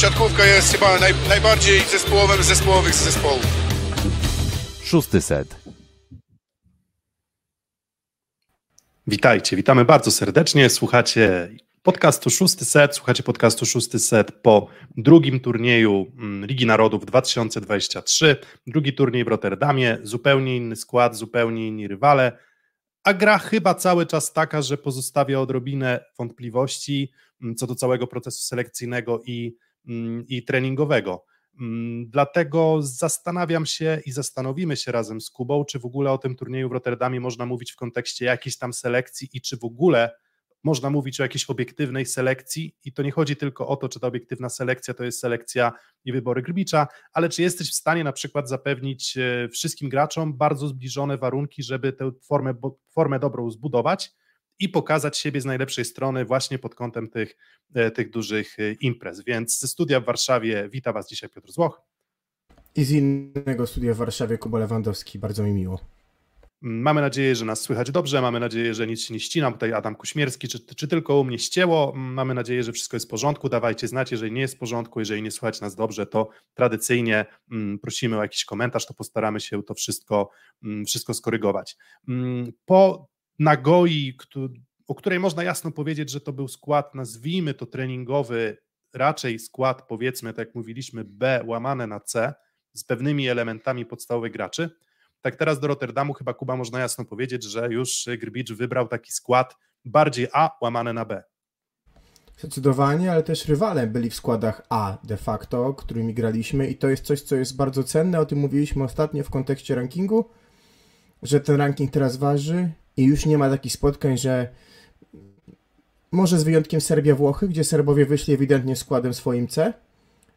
siatkówka jest chyba naj, najbardziej zespołowym z zespołowych z zespołów. Szósty set. Witajcie, witamy bardzo serdecznie. Słuchacie podcastu Szósty Set, słuchacie podcastu Szósty Set po drugim turnieju mm, Ligi Narodów 2023. Drugi turniej w Rotterdamie, zupełnie inny skład, zupełnie inni rywale, a gra chyba cały czas taka, że pozostawia odrobinę wątpliwości mm, co do całego procesu selekcyjnego i, i treningowego. Dlatego zastanawiam się i zastanowimy się razem z Kubą, czy w ogóle o tym turnieju w Rotterdamie można mówić w kontekście jakiejś tam selekcji i czy w ogóle można mówić o jakiejś obiektywnej selekcji i to nie chodzi tylko o to, czy ta obiektywna selekcja to jest selekcja i wybory Grbicza, ale czy jesteś w stanie na przykład zapewnić e, wszystkim graczom bardzo zbliżone warunki, żeby tę formę, formę dobrą zbudować i pokazać siebie z najlepszej strony właśnie pod kątem tych, e, tych dużych e, imprez. Więc ze studia w Warszawie wita Was dzisiaj Piotr Złoch. I z innego studia w Warszawie Kuba Lewandowski, bardzo mi miło. Mamy nadzieję, że nas słychać dobrze, mamy nadzieję, że nic się nie ścina. Tutaj Adam Kuśmierski, czy, czy tylko u mnie ścięło? Mamy nadzieję, że wszystko jest w porządku. Dawajcie znać, jeżeli nie jest w porządku, jeżeli nie słychać nas dobrze, to tradycyjnie mm, prosimy o jakiś komentarz, to postaramy się to wszystko, mm, wszystko skorygować. Mm, po Nagoi, o której można jasno powiedzieć, że to był skład, nazwijmy to treningowy, raczej skład, powiedzmy, tak jak mówiliśmy, B łamane na C, z pewnymi elementami podstawowych graczy tak teraz do Rotterdamu chyba Kuba można jasno powiedzieć, że już Grbicz wybrał taki skład bardziej A łamane na B. Zdecydowanie, ale też rywale byli w składach A de facto, którymi graliśmy i to jest coś, co jest bardzo cenne. O tym mówiliśmy ostatnio w kontekście rankingu, że ten ranking teraz waży i już nie ma takich spotkań, że może z wyjątkiem Serbia-Włochy, gdzie Serbowie wyszli ewidentnie składem swoim C,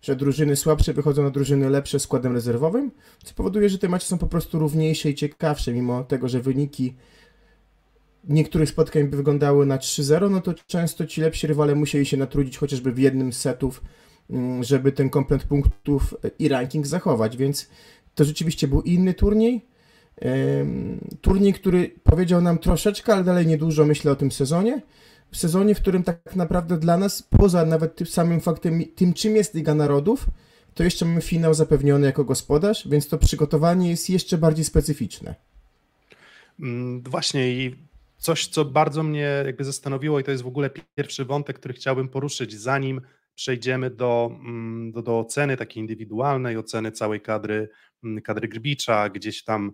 że drużyny słabsze wychodzą na drużyny lepsze składem rezerwowym, co powoduje, że te mecze są po prostu równiejsze i ciekawsze, mimo tego, że wyniki niektórych spotkań by wyglądały na 3-0, no to często ci lepsi rywale musieli się natrudzić chociażby w jednym z setów, mm, żeby ten komplet punktów i ranking zachować, więc to rzeczywiście był inny turniej. Turniej, który powiedział nam troszeczkę, ale dalej niedużo, myślę o tym sezonie w sezonie, w którym tak naprawdę dla nas, poza nawet tym samym faktem, tym czym jest Liga Narodów, to jeszcze mamy finał zapewniony jako gospodarz, więc to przygotowanie jest jeszcze bardziej specyficzne. Mm, właśnie i coś, co bardzo mnie jakby zastanowiło i to jest w ogóle pierwszy wątek, który chciałbym poruszyć, zanim przejdziemy do, mm, do, do oceny takiej indywidualnej, oceny całej kadry, mm, kadry Grbicza, gdzieś tam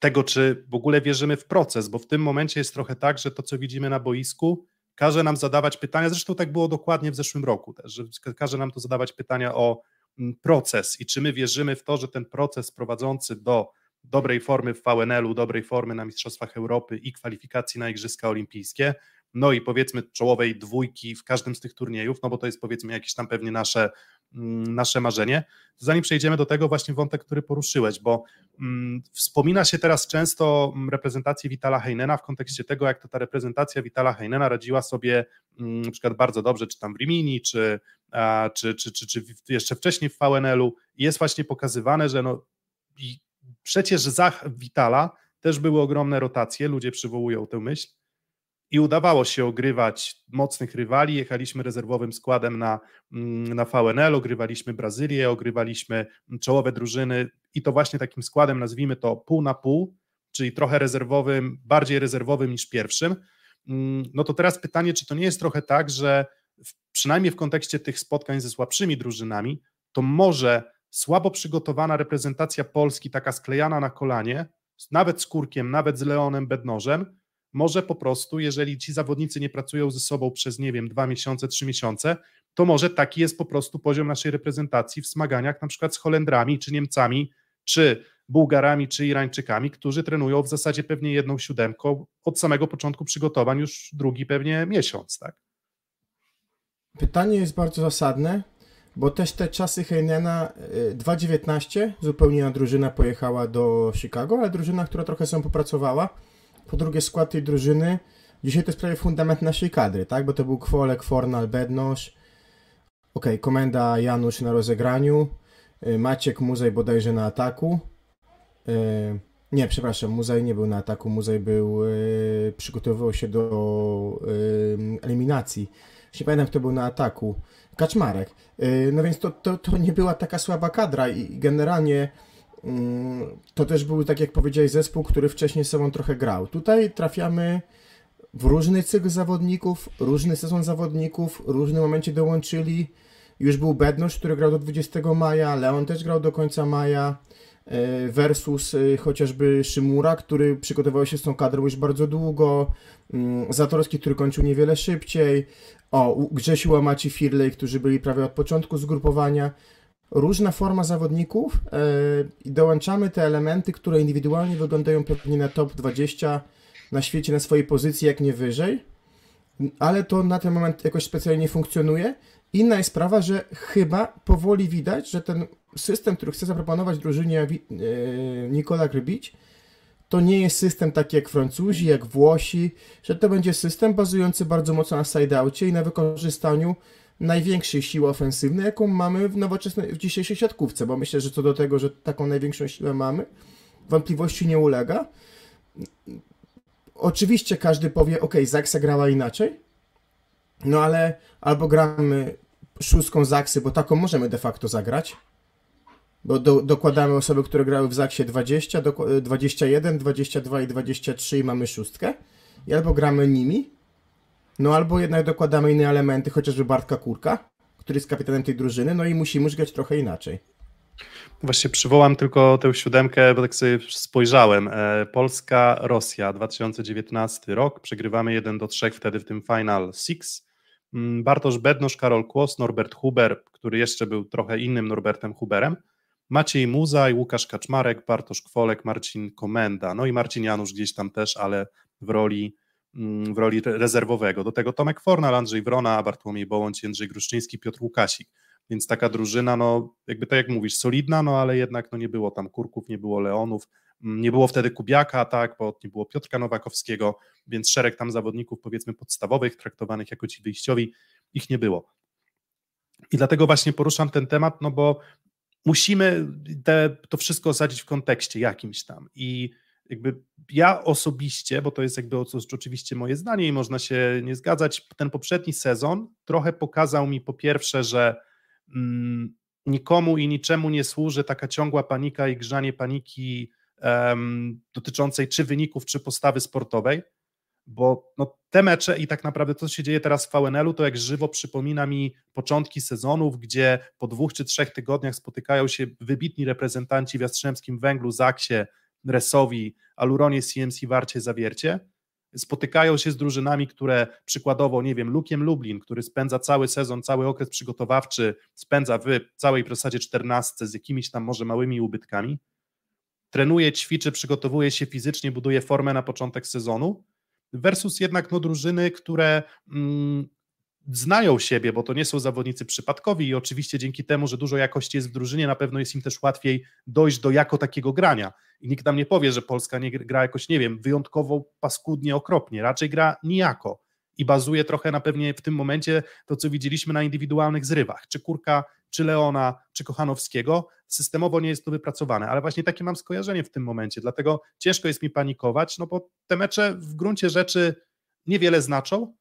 tego, czy w ogóle wierzymy w proces, bo w tym momencie jest trochę tak, że to, co widzimy na boisku, każe nam zadawać pytania, zresztą tak było dokładnie w zeszłym roku też, że każe nam to zadawać pytania o mm, proces i czy my wierzymy w to, że ten proces prowadzący do dobrej formy w VNL-u, dobrej formy na Mistrzostwach Europy i kwalifikacji na Igrzyska Olimpijskie, no i powiedzmy czołowej dwójki w każdym z tych turniejów, no bo to jest powiedzmy jakieś tam pewnie nasze, mm, nasze marzenie. Zanim przejdziemy do tego właśnie wątek, który poruszyłeś, bo mm, wspomina się teraz często mm, reprezentację Witala Heinena w kontekście tego, jak to ta reprezentacja Witala Heinena radziła sobie mm, na przykład bardzo dobrze, czy tam w Rimini, czy, a, czy, czy, czy, czy jeszcze wcześniej w VNL-u jest właśnie pokazywane, że no i przecież za Witala też były ogromne rotacje, ludzie przywołują tę myśl, i udawało się ogrywać mocnych rywali. Jechaliśmy rezerwowym składem na, mm, na VNL, ogrywaliśmy Brazylię, ogrywaliśmy czołowe drużyny i to właśnie takim składem, nazwijmy to pół na pół, czyli trochę rezerwowym, bardziej rezerwowym niż pierwszym. Mm, no to teraz pytanie, czy to nie jest trochę tak, że w, przynajmniej w kontekście tych spotkań ze słabszymi drużynami, to może słabo przygotowana reprezentacja Polski, taka sklejana na kolanie, nawet z Kurkiem, nawet z Leonem Bednożem, może po prostu, jeżeli ci zawodnicy nie pracują ze sobą przez, nie wiem, dwa miesiące, trzy miesiące, to może taki jest po prostu poziom naszej reprezentacji w smaganiach na przykład z Holendrami, czy Niemcami, czy Bułgarami, czy Irańczykami, którzy trenują w zasadzie pewnie jedną siódemką od samego początku przygotowań, już drugi pewnie miesiąc, tak? Pytanie jest bardzo zasadne, bo też te czasy Heinena 2.19 y, zupełnie na drużyna pojechała do Chicago, ale drużyna, która trochę sobie popracowała, po drugie skład tej drużyny. Dzisiaj to jest prawie fundament naszej kadry, tak? Bo to był Kwolek, Fornal, Bednosz, ok, komenda Janusz na rozegraniu, y, Maciek Muzej bodajże na ataku, y, Nie, przepraszam, Muzaj nie był na ataku. Muzaj był, yy, przygotowywał się do eliminacji. Nie pamiętam, kto był na ataku. Kaczmarek. No więc to, to, to nie była taka słaba kadra i generalnie to też był, tak jak powiedziałeś, zespół, który wcześniej sobą trochę grał. Tutaj trafiamy w różny cykl zawodników, różny sezon zawodników, w różnym momencie dołączyli. Już był Bednosz, który grał do 20 maja, Leon też grał do końca maja, e, versus e, chociażby Szymura, który przygotował się z tą kadrą już bardzo długo, mm, Zatorski, który kończył niewiele szybciej, o, Grzesiu Łamaci Firley, którzy byli prawie od początku zgrupowania. Różna forma zawodników e, i dołączamy te elementy, które indywidualnie wyglądają pewnie na top 20 na świecie, na swojej pozycji, jak nie wyżej, ale to na ten moment jakoś specjalnie nie funkcjonuje. Inna jest sprawa, że chyba powoli widać, że ten system, który chce zaproponować drużynie e, Nikola Grybić, to nie jest system taki jak Francuzi, jak Włosi, że to będzie system bazujący bardzo mocno na side-outie i na wykorzystaniu największej siły ofensywnej, jaką mamy w nowoczesnej, w dzisiejszej siatkówce, bo myślę, że co do tego, że taką największą siłę mamy, wątpliwości nie ulega. Oczywiście każdy powie, ok, Zaksa grała inaczej, no ale albo gramy szóstką Zaksy, bo taką możemy de facto zagrać, bo do, dokładamy osoby, które grały w Zaksie 20, do, 21, 22 i 23 i mamy szóstkę, i albo gramy nimi, no albo jednak dokładamy inne elementy, chociażby Bartka Kurka, który jest kapitanem tej drużyny, no i musimy już grać trochę inaczej. Właśnie przywołam tylko tę siódemkę, bo tak sobie spojrzałem. E, Polska, Rosja, 2019 rok. Przegrywamy 1 do 3 wtedy w tym Final Six. Mm, Bartosz Bednosz, Karol Kłos, Norbert Huber, który jeszcze był trochę innym Norbertem Huberem. Maciej Muzaj, Łukasz Kaczmarek, Bartosz Kwolek, Marcin Komenda. No i Marcin Janusz gdzieś tam też, ale w roli, w roli rezerwowego. Do tego Tomek Fornal, Andrzej Wrona, Bartłomiej Bołądź, Jędrzej Gruszczyński, Piotr Łukasik. Więc taka drużyna, no jakby tak jak mówisz, solidna, no ale jednak no, nie było tam Kurków, nie było Leonów, mm, nie było wtedy Kubiaka, tak, bo nie było Piotrka Nowakowskiego, więc szereg tam zawodników powiedzmy podstawowych, traktowanych jako ci wyjściowi, ich nie było. I dlatego właśnie poruszam ten temat, no bo musimy te, to wszystko osadzić w kontekście jakimś tam i jakby ja osobiście, bo to jest jakby oczywiście moje zdanie i można się nie zgadzać, ten poprzedni sezon trochę pokazał mi po pierwsze, że Mm, nikomu i niczemu nie służy taka ciągła panika i grzanie paniki um, dotyczącej czy wyników, czy postawy sportowej, bo no, te mecze i tak naprawdę to, co się dzieje teraz w VNL-u, to jak żywo przypomina mi początki sezonów, gdzie po dwóch czy trzech tygodniach spotykają się wybitni reprezentanci w Jastrzębskim Węglu, Zaksie, Resowi, Aluronie, CMC, Warcie, Zawiercie spotykają się z drużynami, które przykładowo, nie wiem, Lukiem Lublin, który spędza cały sezon, cały okres przygotowawczy, spędza w całej zasadzie czternastce z jakimiś tam może małymi ubytkami, trenuje, ćwiczy, przygotowuje się fizycznie, buduje formę na początek sezonu, versus jednak no, drużyny, które mm, znają siebie, bo to nie są zawodnicy przypadkowi i oczywiście dzięki temu, że dużo jakości jest w drużynie, na pewno jest im też łatwiej dojść do jako takiego grania. I nikt nam nie powie, że Polska nie gra jakoś, nie wiem, wyjątkowo paskudnie, okropnie, raczej gra nijako i bazuje trochę na pewnie w tym momencie to, co widzieliśmy na indywidualnych zrywach, czy Kurka, czy Leona, czy Kochanowskiego, systemowo nie jest to wypracowane, ale właśnie takie mam skojarzenie w tym momencie, dlatego ciężko jest mi panikować, no bo te mecze w gruncie rzeczy niewiele znaczą,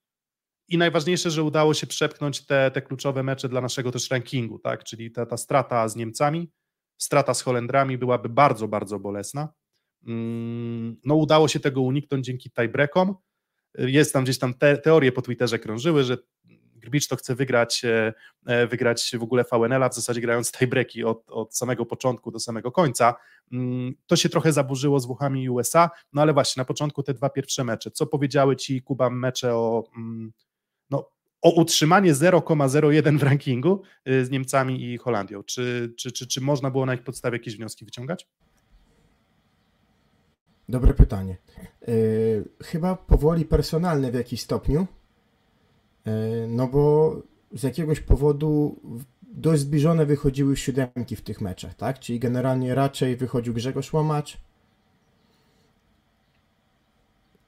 i najważniejsze, że udało się przepchnąć te, te kluczowe mecze dla naszego też rankingu, tak? Czyli ta, ta strata z Niemcami, strata z Holendrami byłaby bardzo, bardzo bolesna. Mm, no, udało się tego uniknąć dzięki tiebreakom. Jest tam gdzieś tam te, teorie po Twitterze krążyły, że Grbicz to chce wygrać, e, e, wygrać w ogóle VNL-a, w zasadzie grając tiebreaki od, od samego początku do samego końca. Mm, to się trochę zaburzyło z Włochami i USA, no ale właśnie na początku te dwa pierwsze mecze. Co powiedziały ci, Kuba, mecze o mm, no, o utrzymanie 0,01 w rankingu y, z Niemcami i Holandią. Czy, czy, czy, czy można było na ich podstawie jakieś wnioski wyciągać? Dobre pytanie. Yy, chyba powoli personalne w jakiś stopniu, yy, no bo z jakiegoś powodu dość zbliżone wychodziły siódemki w tych meczach, tak? Czyli generalnie raczej wychodził Grzegorz Łomacz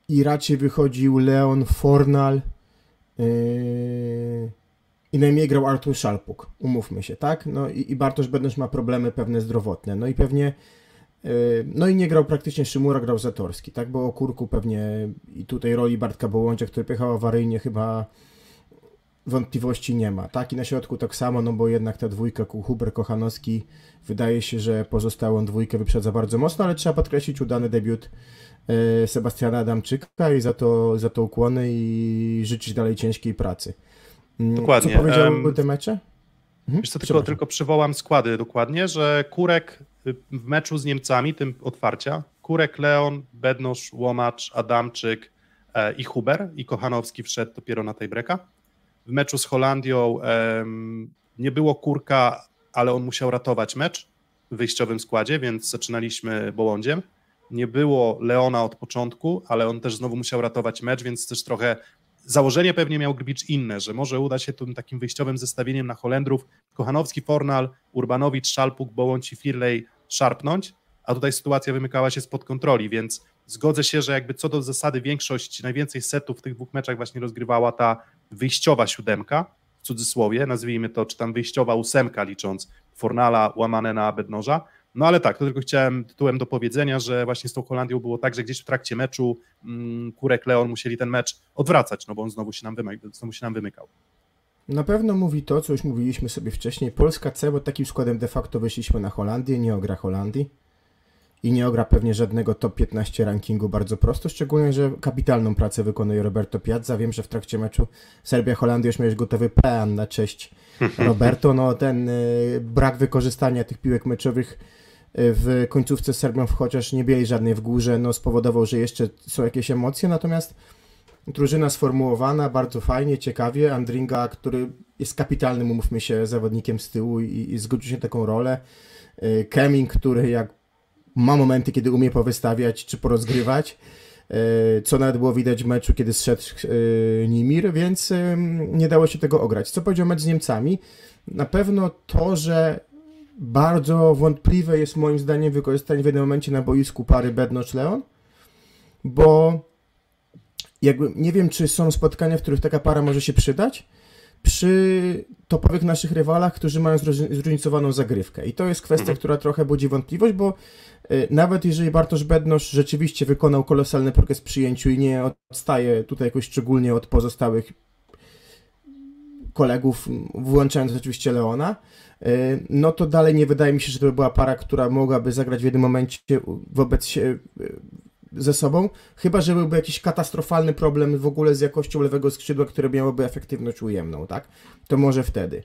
i raczej wychodził Leon Fornal, Yy, I najmniej grał Artur Szalpuk, umówmy się, tak? No i, i Bartosz Bednosz ma problemy pewne zdrowotne. No i pewnie No i nie grał praktycznie Szymura, grał Zatorski, tak? Bo o Kurku pewnie i tutaj roli Bartka Bołądzia, który pychał awaryjnie chyba wątpliwości nie ma. Tak i na środku tak samo, no bo jednak ta dwójka Huber Kochanowski wydaje się, że pozostałą dwójkę wyprzedza bardzo mocno, ale trzeba podkreślić udany debiut e, Sebastiana Adamczyka i za to, za to ukłony i życzyć dalej ciężkiej pracy. Mm, dokładnie. Co powiedziałby um, te mecze? Mhm. Wiesz co, tylko, tylko przywołam składy dokładnie, że Kurek w meczu z Niemcami, tym otwarcia, Kurek, Leon, Bednosz, Łomacz, Adamczyk e, i Huber i Kochanowski wszedł dopiero na tej breka. W meczu z Holandią nie było Kurka, ale on musiał ratować mecz w wyjściowym składzie, więc zaczynaliśmy Bołądziem. Nie było Leona od początku, ale on też znowu musiał ratować mecz, więc też trochę założenie pewnie miał Gbicz inne, że może uda się tym takim wyjściowym zestawieniem na Holendrów Kochanowski, Fornal, Urbanowicz, Szalpuk, Bołądź i Firley szarpnąć, a tutaj sytuacja wymykała się spod kontroli, więc zgodzę się, że jakby co do zasady większość, najwięcej setów w tych dwóch meczach właśnie rozgrywała ta wyjściowa siódemka, w cudzysłowie, nazwijmy to, czy tam wyjściowa ósemka licząc Fornala łamane na Bednoża, no ale tak, to tylko chciałem tytułem do powiedzenia, że właśnie z tą Holandią było tak, że gdzieś w trakcie meczu mm, Kurek, Leon musieli ten mecz odwracać, no bo on znowu się nam, znowu się nam wymykał. Na pewno mówi to, co już mówiliśmy sobie wcześniej. Polska C, bo takim składem de facto wyszliśmy na Holandię, nie ogra Holandii i nie ogra pewnie żadnego top 15 rankingu bardzo prosto, szczególnie, że kapitalną pracę wykonuje Roberto Piazza. Wiem, że w trakcie meczu Serbia-Holandia już miałeś gotowy plan na cześć Roberto. No ten y, brak wykorzystania tych piłek meczowych y, w końcówce z Serbią, chociaż nie mieli żadnej w górze, no spowodował, że jeszcze są jakieś emocje, natomiast drużyna sformułowana bardzo fajnie, ciekawie. Andringa, który jest kapitalnym, umówmy się, zawodnikiem z tyłu i, i zgodził się taką rolę. Y, Keming, który jak ma momenty, kiedy umie powystawiać czy porozgrywać, y, co nawet było widać w meczu, kiedy zszedł y, Nimir, więc nie dało się tego ograć. Co powiedział mecz z Niemcami? Na pewno to, że bardzo wątpliwe jest moim zdaniem wykorzystanie w jednym momencie na boisku pary Bednosz-Leon, bo jakby nie wiem, czy są spotkania, w których taka para może się przydać przy topowych naszych rywalach, którzy mają zróżnicowaną zagrywkę. I to jest kwestia, mhm. która trochę budzi wątpliwość, bo nawet jeżeli Bartosz Bednosz rzeczywiście wykonał kolosalny progres przyjęciu i nie odstaje tutaj jakoś szczególnie od pozostałych kolegów, włączając oczywiście Leona, y, no to dalej nie wydaje mi się, że to by była para, która mogłaby zagrać w jednym momencie wobec się, ze sobą, chyba że byłby jakiś katastrofalny problem w ogóle z jakością lewego skrzydła, które miałoby efektywność ujemną, tak? To może wtedy.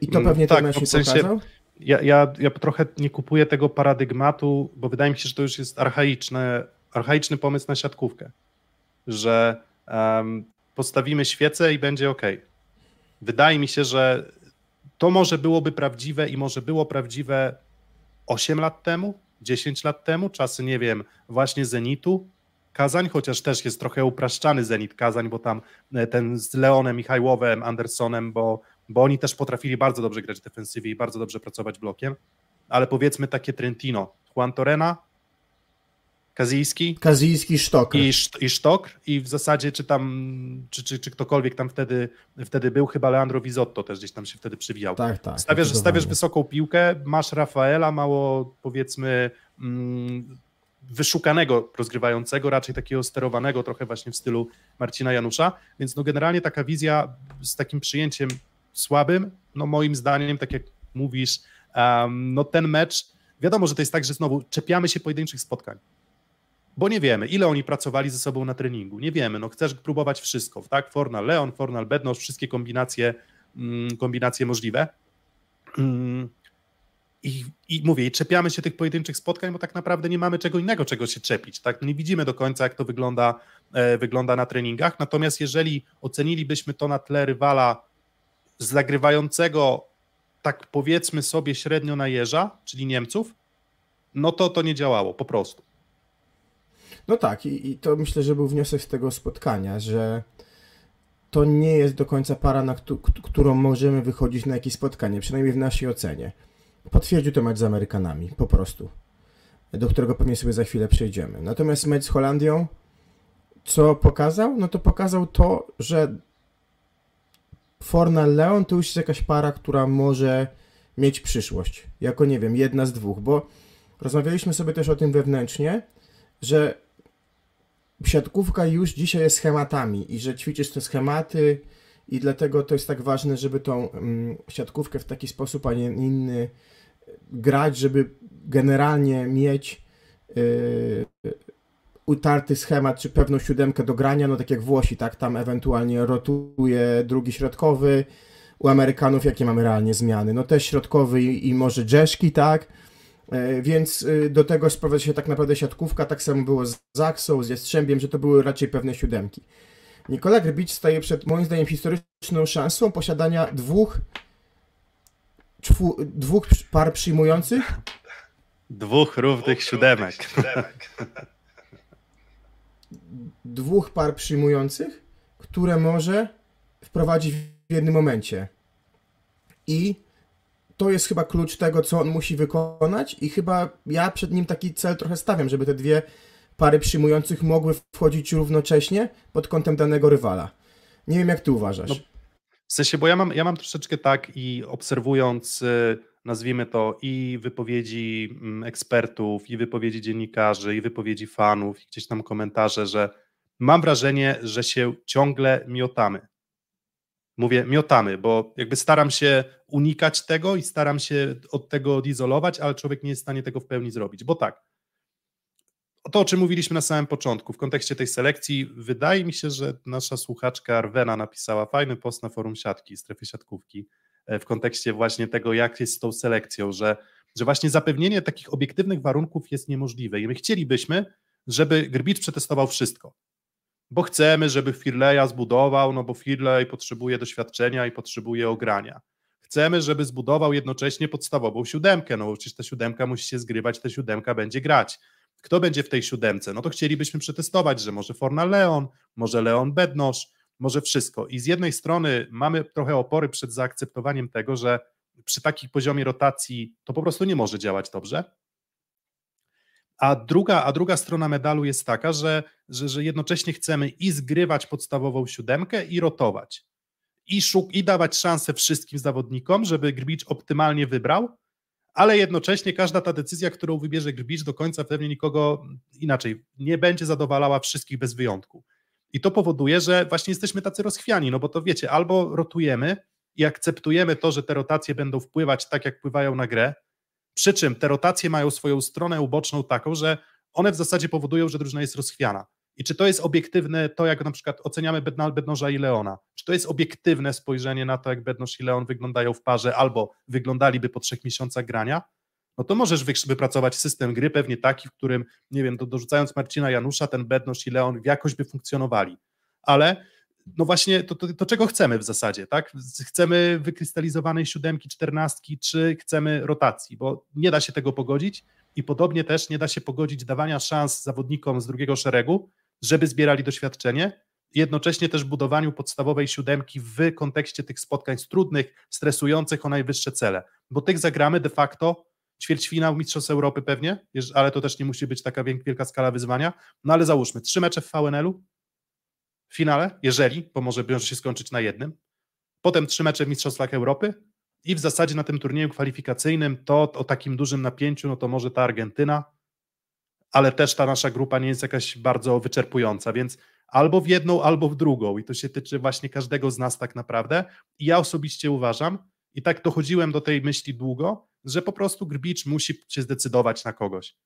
I to mm, pewnie tak, ten mecz w sensie, pokazał. Ja, ja, ja trochę nie kupuję tego paradygmatu, bo wydaje mi się, że to już jest archaiczny, archaiczny pomysł na siatkówkę, że um, postawimy świecę i będzie ok. Wydaje mi się, że to może byłoby prawdziwe i może było prawdziwe 8 lat temu, 10 lat temu, czasy, nie wiem, właśnie Zenitu, Kazań, chociaż też jest trochę upraszczany Zenit Kazań, bo tam e, ten z Leonem Michajłowem, Andersonem, bo, bo oni też potrafili bardzo dobrze grać defensywie i bardzo dobrze pracować blokiem, ale powiedzmy takie Trentino, Juan Torena, Kazijski. Kazijski, Sztok. I, I Sztok. I w zasadzie, czy tam, czy, czy, czy ktokolwiek tam wtedy, wtedy był, chyba Leandro Vizotto też gdzieś tam się wtedy przywijał. Tak, tak. Stawiasz, stawiasz wysoką piłkę, masz Rafaela, mało powiedzmy mm, wyszukanego rozgrywającego, raczej takiego sterowanego trochę właśnie w stylu Marcina Janusza, więc no generalnie taka wizja z takim przyjęciem słabym, no moim zdaniem, tak jak mówisz, um, no ten mecz, wiadomo, że to jest tak, że znowu czepiamy się pojedynczych spotkań bo nie wiemy, ile oni pracowali ze sobą na treningu. Nie wiemy, no chcesz próbować wszystko, tak? Fornal Leon, Fornal Bednosz, wszystkie kombinacje, mm, kombinacje możliwe. Mm, I, I mówię, i czepiamy się tych pojedynczych spotkań, bo tak naprawdę nie mamy czego innego, czego się czepić. Tak? Nie widzimy do końca, jak to wygląda, e, wygląda na treningach. Natomiast jeżeli ocenilibyśmy to na tle rywala zagrywającego, tak powiedzmy sobie, średnio na jeża, czyli Niemców, no to to nie działało po prostu. No tak, i, i to myślę, że był wniosek z tego spotkania, że to nie jest do końca para, na którą możemy wychodzić na jakieś spotkanie, przynajmniej w naszej ocenie. Potwierdził to mecz z Amerykanami, po prostu, do którego pewnie sobie za chwilę przejdziemy. Natomiast mecz z Holandią, co pokazał? No to pokazał to, że Fornal Leon to już jest jakaś para, która może mieć przyszłość. Jako, nie wiem, jedna z dwóch, bo rozmawialiśmy sobie też o tym wewnętrznie, że siatkówka już dzisiaj jest schematami i że ćwiczysz te schematy i dlatego to jest tak ważne, żeby tą mm, siatkówkę w taki sposób, a nie inny grać, żeby generalnie mieć yy, utarty schemat, czy pewną siódemkę do grania, no tak jak Włosi, tak, tam ewentualnie rotuje drugi środkowy, u Amerykanów jakie mamy realnie zmiany? No też środkowy i, i może Dżeszki, tak, E, więc y, do tego sprowadza się tak naprawdę siatkówka, tak samo było z Zaksą, z Jastrzębiem, że to były raczej pewne siódemki. Nikola Grbić staje przed, moim zdaniem, historyczną szansą posiadania dwóch, czwu, dwóch par przyjmujących. Dwóch równych siódemek. Dwóch par przyjmujących, które może wprowadzić w jednym momencie. I to jest chyba klucz tego, co on musi wykonać i chyba ja przed nim taki cel trochę stawiam, żeby te dwie pary przyjmujących mogły wchodzić równocześnie pod kątem danego rywala. Nie wiem, jak ty uważasz. No, w sensie, bo ja mam, ja mam troszeczkę tak i obserwując, y, nazwijmy to, i wypowiedzi mm, ekspertów, i wypowiedzi dziennikarzy, i wypowiedzi fanów, i gdzieś tam komentarze, że mam wrażenie, że się ciągle miotamy. Mówię, miotamy, bo jakby staram się unikać tego i staram się od tego odizolować, ale człowiek nie jest w stanie tego w pełni zrobić. Bo tak, to o czym mówiliśmy na samym początku, w kontekście tej selekcji, wydaje mi się, że nasza słuchaczka Arwena napisała fajny post na forum siatki, strefy siatkówki, w kontekście właśnie tego, jak jest z tą selekcją, że, że właśnie zapewnienie takich obiektywnych warunków jest niemożliwe i my chcielibyśmy, żeby Grbicz przetestował wszystko bo chcemy, żeby Firleja zbudował, no bo Firlej potrzebuje doświadczenia i potrzebuje ogrania. Chcemy, żeby zbudował jednocześnie podstawową siódemkę, no bo przecież ta siódemka musi się zgrywać, ta siódemka będzie grać. Kto będzie w tej siódemce? No to chcielibyśmy przetestować, że może Forna Leon, może Leon Bednosz, może wszystko. I z jednej strony mamy trochę opory przed zaakceptowaniem tego, że przy takim poziomie rotacji to po prostu nie może działać dobrze, a druga, a druga strona medalu jest taka, że, że, że jednocześnie chcemy i zgrywać podstawową siódemkę i rotować. I, szuk, I dawać szansę wszystkim zawodnikom, żeby Grbicz optymalnie wybrał, ale jednocześnie każda ta decyzja, którą wybierze Grbicz do końca pewnie nikogo inaczej nie będzie zadowalała wszystkich bez wyjątku. I to powoduje, że właśnie jesteśmy tacy rozchwiani, no bo to wiecie, albo rotujemy i akceptujemy to, że te rotacje będą wpływać tak, jak wpływają na grę, przy czym te rotacje mają swoją stronę uboczną taką, że one w zasadzie powodują, że drużyna jest rozchwiana. I czy to jest obiektywne, to jak na przykład oceniamy Bednoża i Leona, czy to jest obiektywne spojrzenie na to, jak Bednoż i Leon wyglądają w parze albo wyglądaliby po trzech miesiącach grania, no to możesz wypracować system gry pewnie taki, w którym, nie wiem, dorzucając Marcina Janusza, ten Bednoż i Leon jakoś by funkcjonowali. Ale no właśnie to, to, to, czego chcemy w zasadzie, tak? Chcemy wykrystalizowanej siódemki, czternastki, czy chcemy rotacji, bo nie da się tego pogodzić i podobnie też nie da się pogodzić dawania szans zawodnikom z drugiego szeregu, żeby zbierali doświadczenie, jednocześnie też budowaniu podstawowej siódemki w kontekście tych spotkań trudnych, stresujących o najwyższe cele, bo tych zagramy de facto ćwierćfinał Mistrzostw Europy pewnie, ale to też nie musi być taka wielka skala wyzwania, no ale załóżmy, trzy mecze w VNL-u, w finale, jeżeli, bo może może się skończyć na jednym. Potem trzy mecze w Mistrzostwach Europy i w zasadzie na tym turnieju kwalifikacyjnym to o takim dużym napięciu, no to może ta Argentyna, ale też ta nasza grupa nie jest jakaś bardzo wyczerpująca, więc albo w jedną, albo w drugą i to się tyczy właśnie każdego z nas tak naprawdę i ja osobiście uważam i tak dochodziłem do tej myśli długo, że po prostu Grbicz musi się zdecydować na kogoś.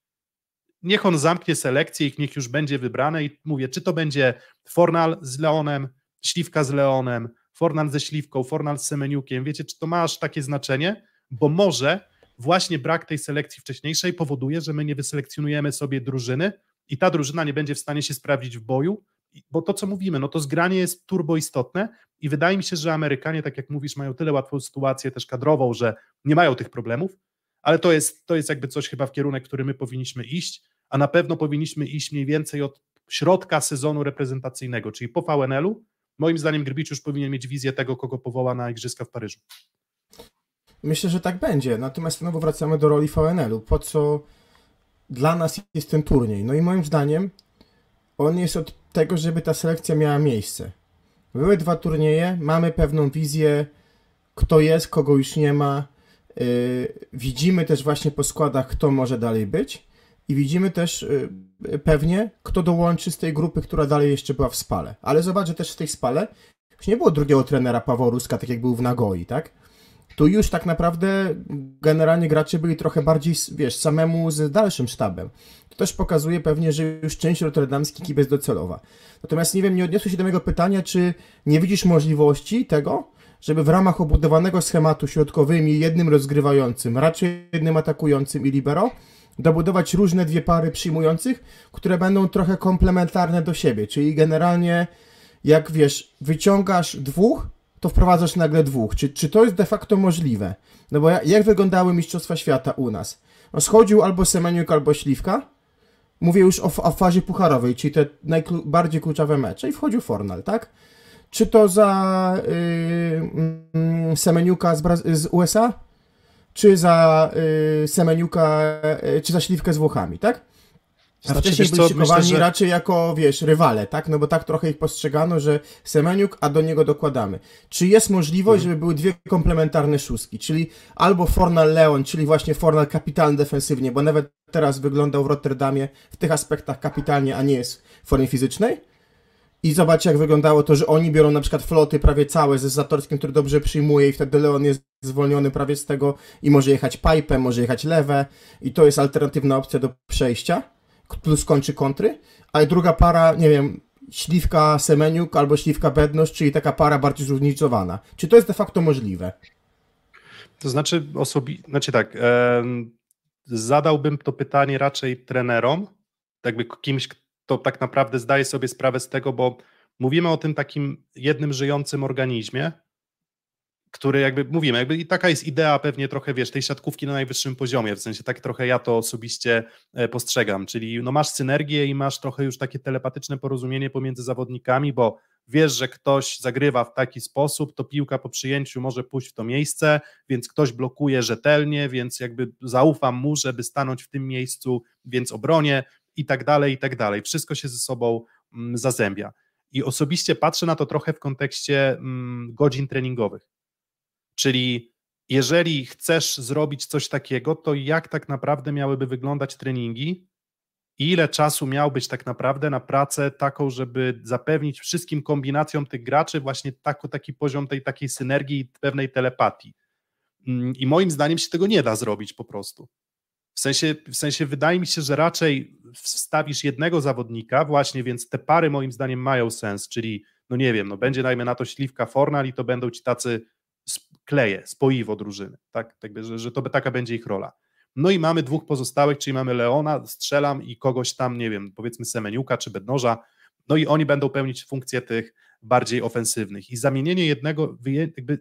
Niech on zamknie selekcję i niech już będzie wybrane i mówię, czy to będzie Fornal z Leonem, Śliwka z Leonem, Fornal ze Śliwką, Fornal z Semeniukiem, wiecie, czy to ma aż takie znaczenie, bo może właśnie brak tej selekcji wcześniejszej powoduje, że my nie wyselekcjonujemy sobie drużyny i ta drużyna nie będzie w stanie się sprawdzić w boju, bo to, co mówimy, no to zgranie jest turbo istotne i wydaje mi się, że Amerykanie, tak jak mówisz, mają tyle łatwą sytuację też kadrową, że nie mają tych problemów, ale to jest, to jest jakby coś chyba w kierunek, który my powinniśmy iść, a na pewno powinniśmy iść mniej więcej od środka sezonu reprezentacyjnego, czyli po VNL-u. Moim zdaniem Grbicz już powinien mieć wizję tego, kogo powoła na Igrzyska w Paryżu. Myślę, że tak będzie. Natomiast znowu wracamy do roli VNL-u. Po co dla nas jest ten turniej? No i moim zdaniem on jest od tego, żeby ta selekcja miała miejsce. Były dwa turnieje, mamy pewną wizję, kto jest, kogo już nie ma, widzimy też właśnie po składach, kto może dalej być i widzimy też y, pewnie, kto dołączy z tej grupy, która dalej jeszcze była w spale. Ale zobacz, że też w tej spale już nie było drugiego trenera Pawła Ruska, tak jak był w Nagoi, tak? Tu już tak naprawdę generalnie gracze byli trochę bardziej, wiesz, samemu z dalszym sztabem. Też pokazuje pewnie, że już część rotterdamskich ekip jest docelowa. Natomiast nie wiem, nie odniosłeś się do mojego pytania, czy nie widzisz możliwości tego, żeby w ramach obudowanego schematu środkowymi jednym rozgrywającym, raczej jednym atakującym i libero, dobudować różne dwie pary przyjmujących, które będą trochę komplementarne do siebie, czyli generalnie jak wiesz, wyciągasz dwóch, to wprowadzasz nagle dwóch. Czy, czy to jest de facto możliwe? No bo jak wyglądały Mistrzostwa Świata u nas? No schodził albo Semeniuk, albo Śliwka. Mówię już o, o fazie pucharowej, czyli te najbardziej kluczowe mecze i wchodził Fornal, tak? Czy to za yy, yy, Semeniuka z, z USA? czy za y, Semeniuka, y, czy za Śliwkę z Włochami, tak? A znaczy, wcześniej byli szykowani że... raczej jako, wiesz, rywale, tak? No bo tak trochę ich postrzegano, że Semeniuk, a do niego dokładamy. Czy jest możliwość, hmm. żeby były dwie komplementarne szóstki, czyli albo Fornal Leon, czyli właśnie Fornal kapitalny defensywnie, bo nawet teraz wyglądał w Rotterdamie w tych aspektach kapitalnie, a nie jest w formie fizycznej, i zobacz, jak wyglądało to, że oni biorą na przykład floty prawie całe ze Zatorskim, który dobrze przyjmuje i wtedy Leon jest zwolniony prawie z tego i może jechać pipe, może jechać lewe i to jest alternatywna opcja do przejścia, plus kończy kontry, a druga para, nie wiem, śliwka Semeniuk albo śliwka Bednosz, czyli taka para bardziej zróżnicowana. Czy to jest de facto możliwe? To znaczy, osobi... znaczy tak, zadałbym to pytanie raczej trenerom, jakby kimś, to tak naprawdę zdaje sobie sprawę z tego, bo mówimy o tym takim jednym żyjącym organizmie, który jakby mówimy, jakby i taka jest idea pewnie trochę, wiesz, tej siatkówki na najwyższym poziomie, w sensie tak trochę ja to osobiście e, postrzegam, czyli no masz synergię i masz trochę już takie telepatyczne porozumienie pomiędzy zawodnikami, bo wiesz, że ktoś zagrywa w taki sposób, to piłka po przyjęciu może pójść w to miejsce, więc ktoś blokuje rzetelnie, więc jakby zaufam mu, żeby stanąć w tym miejscu, więc obronię, i tak dalej, i tak dalej. Wszystko się ze sobą mm, zazębia. I osobiście patrzę na to trochę w kontekście mm, godzin treningowych. Czyli jeżeli chcesz zrobić coś takiego, to jak tak naprawdę miałyby wyglądać treningi? Ile czasu miał być tak naprawdę na pracę taką, żeby zapewnić wszystkim kombinacjom tych graczy właśnie taki, taki poziom tej takiej synergii i pewnej telepatii. Mm, I moim zdaniem się tego nie da zrobić po prostu. W sensie, w sensie wydaje mi się, że raczej wstawisz jednego zawodnika, właśnie, więc te pary moim zdaniem mają sens, czyli, no nie wiem, no będzie dajmy na to śliwka Fornal i to będą ci tacy kleje, spoiwo drużyny, tak, tak że, że to taka będzie ich rola. No i mamy dwóch pozostałych, czyli mamy Leona, strzelam i kogoś tam, nie wiem, powiedzmy Semeniuka czy Bednoża, no i oni będą pełnić funkcje tych bardziej ofensywnych. I zamienienie jednego, jakby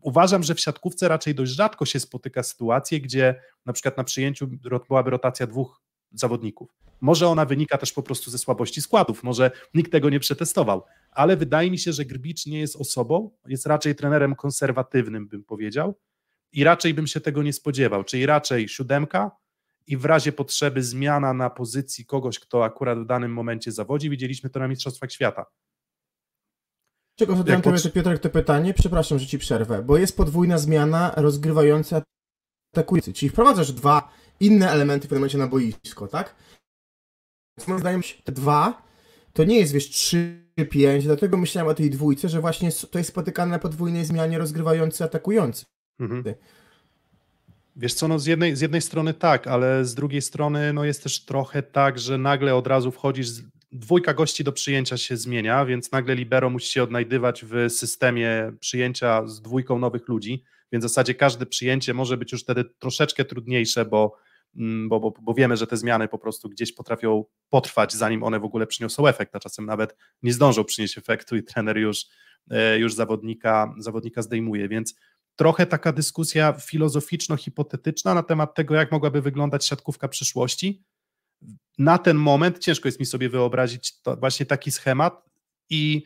uważam, że w siatkówce raczej dość rzadko się spotyka sytuacje, gdzie na przykład na przyjęciu byłaby rotacja dwóch zawodników. Może ona wynika też po prostu ze słabości składów, może nikt tego nie przetestował, ale wydaje mi się, że Grbicz nie jest osobą, jest raczej trenerem konserwatywnym, bym powiedział, i raczej bym się tego nie spodziewał, czyli raczej siódemka i w razie potrzeby zmiana na pozycji kogoś, kto akurat w danym momencie zawodzi. Widzieliśmy to na Mistrzostwach Świata. Czego zadałem pod... tobie, Piotrek, to pytanie? Przepraszam, że ci przerwę, bo jest podwójna zmiana rozgrywająca atakujący, czyli wprowadzasz dwa inne elementy w pewnym momencie na boisko, tak? Moim zdaniem te dwa to nie jest, wiesz, 3-5, dlatego myślałem o tej dwójce, że właśnie to jest spotykane na podwójnej zmianie rozgrywający, atakujący. Mhm. Wiesz co, no z jednej, z jednej strony tak, ale z drugiej strony no jest też trochę tak, że nagle od razu wchodzisz dwójka gości do przyjęcia się zmienia, więc nagle libero musi się odnajdywać w systemie przyjęcia z dwójką nowych ludzi, więc w zasadzie każde przyjęcie może być już wtedy troszeczkę trudniejsze, bo, bo, bo, bo wiemy, że te zmiany po prostu gdzieś potrafią potrwać, zanim one w ogóle przyniosą efekt, a czasem nawet nie zdążą przynieść efektu i trener już, e, już zawodnika, zawodnika zdejmuje, więc trochę taka dyskusja filozoficzno-hipotetyczna na temat tego, jak mogłaby wyglądać siatkówka przyszłości, na ten moment ciężko jest mi sobie wyobrazić właśnie taki schemat i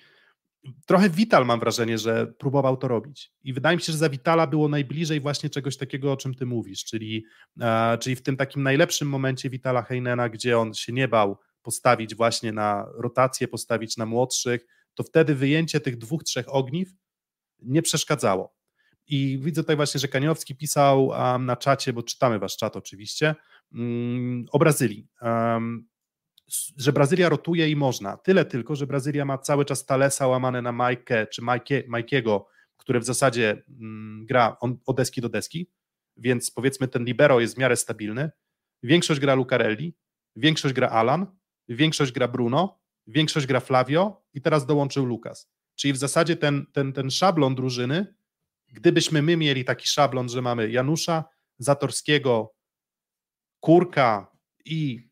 trochę Vital mam wrażenie, że próbował to robić. I wydaje mi się, że za Vitala było najbliżej właśnie czegoś takiego, o czym ty mówisz, czyli, e, czyli w tym takim najlepszym momencie Vitala Heinena, gdzie on się nie bał postawić właśnie na rotację, postawić na młodszych, to wtedy wyjęcie tych dwóch, trzech ogniw nie przeszkadzało. I widzę tutaj właśnie, że Kaniowski pisał um, na czacie, bo czytamy wasz czat oczywiście, um, o Brazylii. Um, że Brazylia rotuje i można. Tyle tylko, że Brazylia ma cały czas Talesa łamane na Majkę czy Majkiego, który w zasadzie mm, gra od deski do deski, więc powiedzmy ten libero jest w miarę stabilny. Większość gra Lucarelli, większość gra Alan, większość gra Bruno, większość gra Flavio i teraz dołączył Lukas. Czyli w zasadzie ten, ten, ten szablon drużyny, gdybyśmy my mieli taki szablon, że mamy Janusza, Zatorskiego, Kurka i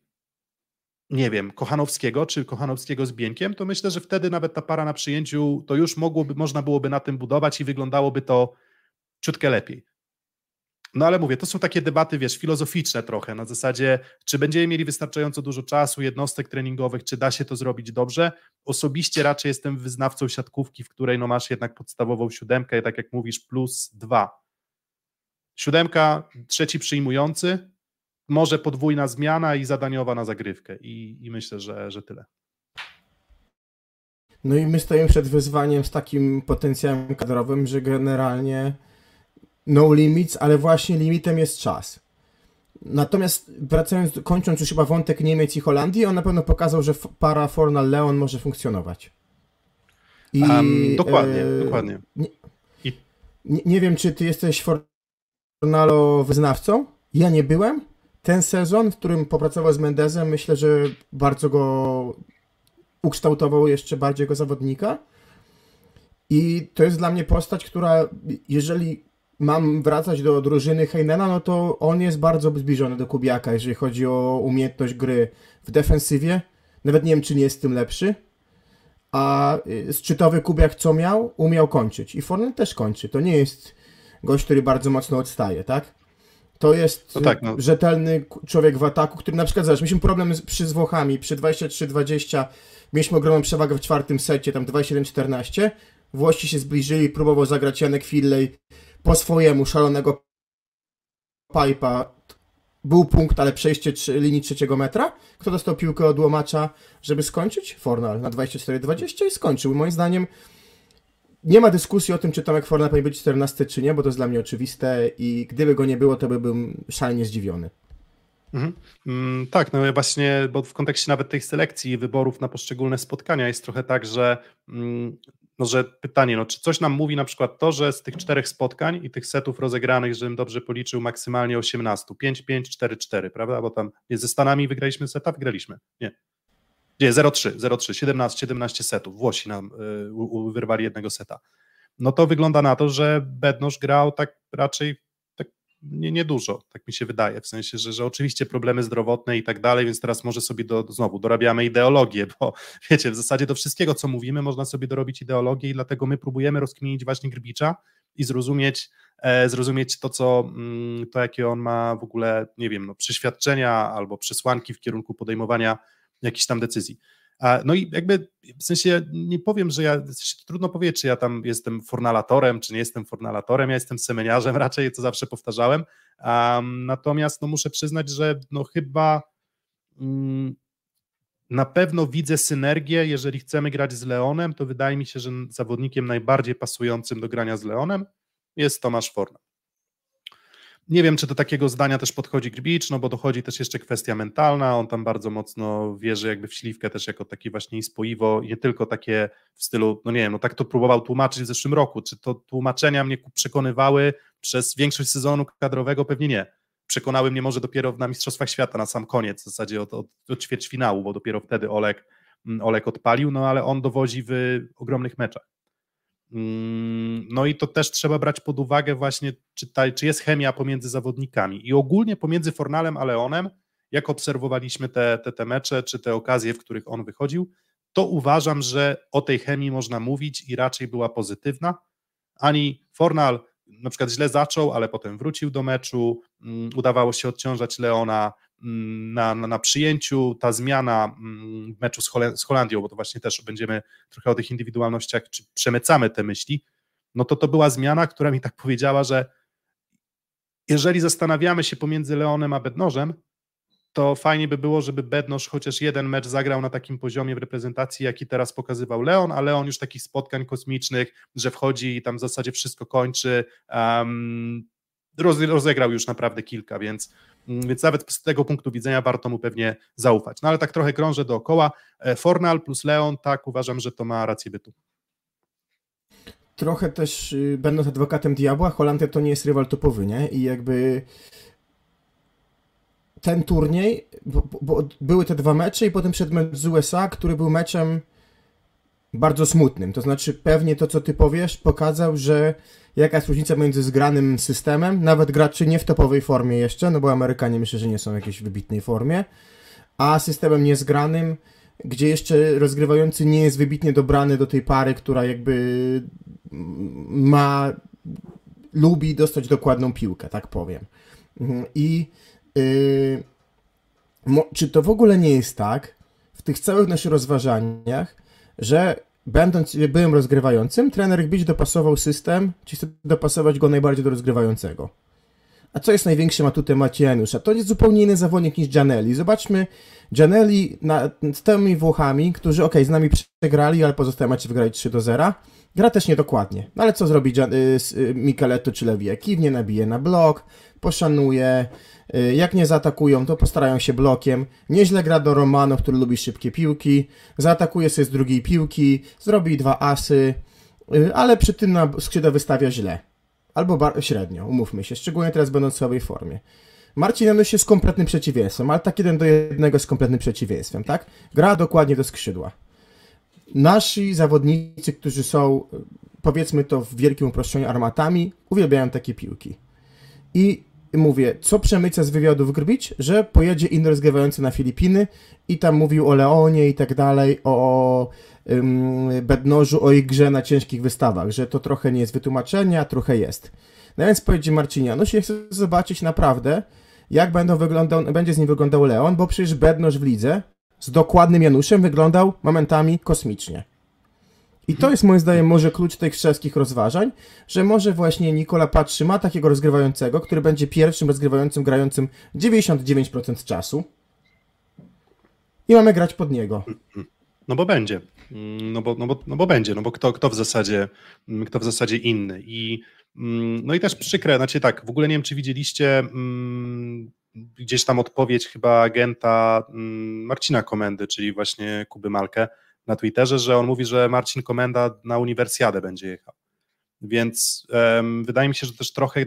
nie wiem, Kochanowskiego, czy Kochanowskiego z Bieńkiem, to myślę, że wtedy nawet ta para na przyjęciu, to już mogłoby, można byłoby na tym budować i wyglądałoby to ciutkę lepiej. No ale mówię, to są takie debaty, wiesz, filozoficzne trochę, na zasadzie, czy będziemy mieli wystarczająco dużo czasu, jednostek treningowych, czy da się to zrobić dobrze. Osobiście raczej jestem wyznawcą siatkówki, w której no masz jednak podstawową siódemkę, tak jak mówisz, plus dwa. Siódemka, trzeci przyjmujący, może podwójna zmiana i zadaniowa na zagrywkę i, i myślę, że, że tyle. No i my stoimy przed wyzwaniem z takim potencjałem kadrowym, że generalnie no limits, ale właśnie limitem jest czas. Natomiast wracając, kończąc już chyba wątek Niemiec i Holandii, on na pewno pokazał, że para Fornal-Leon może funkcjonować. I, um, dokładnie, e, dokładnie. Nie, nie, nie, wiem, czy ty jesteś Fornalo wyznawcą? Ja nie byłem. Ten sezon, w którym popracował z Mendezem, myślę, że bardzo go ukształtował jeszcze bardziej jako zawodnika. I to jest dla mnie postać, która jeżeli mam wracać do drużyny Heinena, no to on jest bardzo zbliżony do Kubiaka, jeżeli chodzi o umiejętność gry w defensywie. Nawet nie wiem, czy nie jest tym lepszy. A y, szczytowy Kubiak co miał? Umiał kończyć. I Fornel też kończy. To nie jest gość, który bardzo mocno odstaje, tak? To jest no tak, no. rzetelny człowiek w ataku, który na przykład, zobacz, mieliśmy problem z, przy z Włochami, przy 23-20 mieliśmy ogromną przewagę w czwartym secie, tam 27-14, Włości się zbliżyli, próbował zagrać Janek Filley po swojemu, szalonego pipa, był punkt, ale przejście trzy, linii trzeciego metra. Kto dostał piłkę od łomacza, żeby skończyć? Fornal na 24-20 i skończył. Moim zdaniem nie ma dyskusji o tym, czy Tomek Fornal powinien być 14 czy nie, bo to jest dla mnie oczywiste i gdyby go nie było, to byłbym szalenie zdziwiony. Mhm. Mm, tak, no właśnie, bo w kontekście nawet tej selekcji wyborów na poszczególne spotkania jest trochę tak, że mm, no, że pytanie, no, czy coś nam mówi na przykład to, że z tych czterech spotkań i tych setów rozegranych, żebym dobrze policzył, maksymalnie 18, 5, 5, 4, 4, prawda? Bo tam ze Stanami wygraliśmy seta, wygraliśmy. Nie. Nie, 0-3, 0-3, 17, 17 setów. Włosi nam y, wyrwali jednego seta. No to wygląda na to, że Bednosz grał tak raczej nie, niedużo, tak mi się wydaje, w sensie, że, że oczywiście problemy zdrowotne i tak dalej, więc teraz może sobie do, znowu dorabiamy ideologię, bo wiecie, w zasadzie do wszystkiego, co mówimy, można sobie dorobić ideologię i dlatego my próbujemy rozkminić właśnie Grbicza i zrozumieć, e, zrozumieć to, co, mm, to, jakie on ma w ogóle, nie wiem, no, przeświadczenia albo przesłanki w kierunku podejmowania jakichś tam decyzji. No i jakby w sensie nie powiem, że ja, trudno powiedzieć, czy ja tam jestem fornalatorem, czy nie jestem fornalatorem, ja jestem semeniarzem raczej, co zawsze powtarzałem. Um, natomiast no, muszę przyznać, że no chyba um, na pewno widzę synergię, jeżeli chcemy grać z Leonem, to wydaje mi się, że zawodnikiem najbardziej pasującym do grania z Leonem jest Tomasz Fornal. Nie wiem, czy do takiego zdania też podchodzi Gbicz, no bo dochodzi też jeszcze kwestia mentalna, on tam bardzo mocno wierzy jakby w śliwkę też jako taki właśnie spoiwo i nie tylko takie w stylu, no nie wiem, no tak to próbował tłumaczyć w zeszłym roku, czy to tłumaczenia mnie przekonywały przez większość sezonu kadrowego? Pewnie nie. Przekonały mnie może dopiero na Mistrzostwach Świata na sam koniec, w zasadzie od, od, od ćwierćfinału, bo dopiero wtedy Olek, mm, Olek odpalił, no ale on dowodzi w ogromnych meczach. Mm, no i to też trzeba brać pod uwagę właśnie, czy, ta, czy jest chemia pomiędzy zawodnikami. I ogólnie pomiędzy Fornalem a Leonem, jak obserwowaliśmy te, te, te mecze, czy te okazje, w których on wychodził, to uważam, że o tej chemii można mówić i raczej była pozytywna. Ani Fornal na przykład źle zaczął, ale potem wrócił do meczu, mm, udawało się odciążać Leona, na, na, na, przyjęciu, ta zmiana mm, w meczu z, z Holandią, bo to właśnie też będziemy trochę o tych indywidualnościach, czy przemycamy te myśli, no to to była zmiana, która mi tak powiedziała, że jeżeli zastanawiamy się pomiędzy Leonem a Bednożem, to fajnie by było, żeby Bednosz chociaż jeden mecz zagrał na takim poziomie w reprezentacji, jaki teraz pokazywał Leon, a Leon już takich spotkań kosmicznych, że wchodzi i tam w zasadzie wszystko kończy, um, rozegrał już naprawdę kilka, więc, mm, więc nawet z tego punktu widzenia warto mu pewnie zaufać. No ale tak trochę krążę dookoła. E, Fornal plus Leon, tak, uważam, że to ma rację bytu. Trochę też y, będąc adwokatem diabła, Holandia to nie jest rywal topowy, nie? I jakby ten turniej, bo, bo, były te dwa mecze i potem przed mecz z USA, który był meczem bardzo smutnym. To znaczy pewnie to, co ty powiesz, pokazał, że jaka jest różnica między zgranym systemem, nawet graczy nie w topowej formie jeszcze, no bo Amerykanie myślę, że nie są w jakiejś wybitnej formie, a systemem niezgranym, gdzie jeszcze rozgrywający nie jest wybitnie dobrany do tej pary, która jakby ma, lubi dostać dokładną piłkę, tak powiem. Mhm. I Yy, czy to w ogóle nie jest tak, w tych całych naszych rozważaniach, że będąc byłym rozgrywającym, trener Bić dopasował system, czy chce dopasować go najbardziej do rozgrywającego. A co jest największym atutem Maciejanusza? To jest zupełnie inny zawodnik niż Gianelli. Zobaczmy, Gianelli na, z tymi Włochami, którzy ok, z nami przegrali, ale pozostałe mecze wygrali 3 do 0. Gra też niedokładnie. No ale co zrobi Gian, y, y, Micheletto czy Lewija? Kiwnie nabije na blok, poszanuje, jak nie zaatakują, to postarają się blokiem. Nieźle gra do Romano, który lubi szybkie piłki. Zaatakuje sobie z drugiej piłki, zrobi dwa asy, y, ale przy tym na skrzydła wystawia źle. Albo średnio, umówmy się, szczególnie teraz będąc w słabej formie. Marcin Janusz jest kompletnym przeciwieństwem, ale tak jeden do jednego jest kompletnym przeciwieństwem, tak? Gra dokładnie do skrzydła. Nasi zawodnicy, którzy są, powiedzmy to w wielkim uproszczeniu, armatami, uwielbiają takie piłki. I mówię, co przemyca z wywiadów Grbić, że pojedzie inny rozgrywający na Filipiny i tam mówił o Leonie i tak dalej, o um, Bednożu, o ich grze na ciężkich wystawach, że to trochę nie jest wytłumaczenie, a trochę jest. No więc pojedzie Marcinianusz i chcę zobaczyć naprawdę, jak będą wyglądał, będzie z nim wyglądał Leon, bo przecież Bednoż w lidze z dokładnym Januszem wyglądał momentami kosmicznie. I to jest moim zdaniem może klucz tych wszystkich rozważań, że może właśnie Nikola Patrzy ma takiego rozgrywającego, który będzie pierwszym rozgrywającym grającym 99% czasu i mamy grać pod niego. No bo będzie. No bo, no bo, no bo będzie, no bo kto, kto, w zasadzie, kto w zasadzie inny. I, no i też przykre, znaczy tak, w ogóle nie wiem, czy widzieliście mm, gdzieś tam odpowiedź chyba agenta mm, Marcina Komendy, czyli właśnie Kuby Malkę, na Twitterze, że on mówi, że Marcin Komenda na uniwersjadę będzie jechał. Więc um, wydaje mi się, że też trochę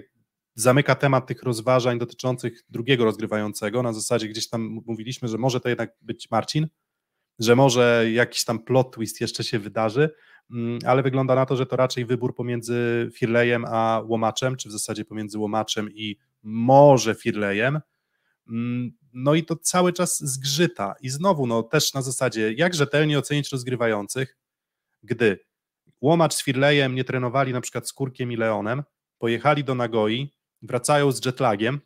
zamyka temat tych rozważań dotyczących drugiego rozgrywającego. Na zasadzie gdzieś tam mówiliśmy, że może to jednak być Marcin, że może jakiś tam plot twist jeszcze się wydarzy, mm, ale wygląda na to, że to raczej wybór pomiędzy Firlejem a Łomaczem, czy w zasadzie pomiędzy Łomaczem i może Firlejem. No i to cały czas zgrzyta. I znowu, no też na zasadzie, jak rzetelnie ocenić rozgrywających, gdy Łomacz z Firlejem nie trenowali na przykład z Kurkiem i Leonem, pojechali do Nagoi, wracają z jetlagiem,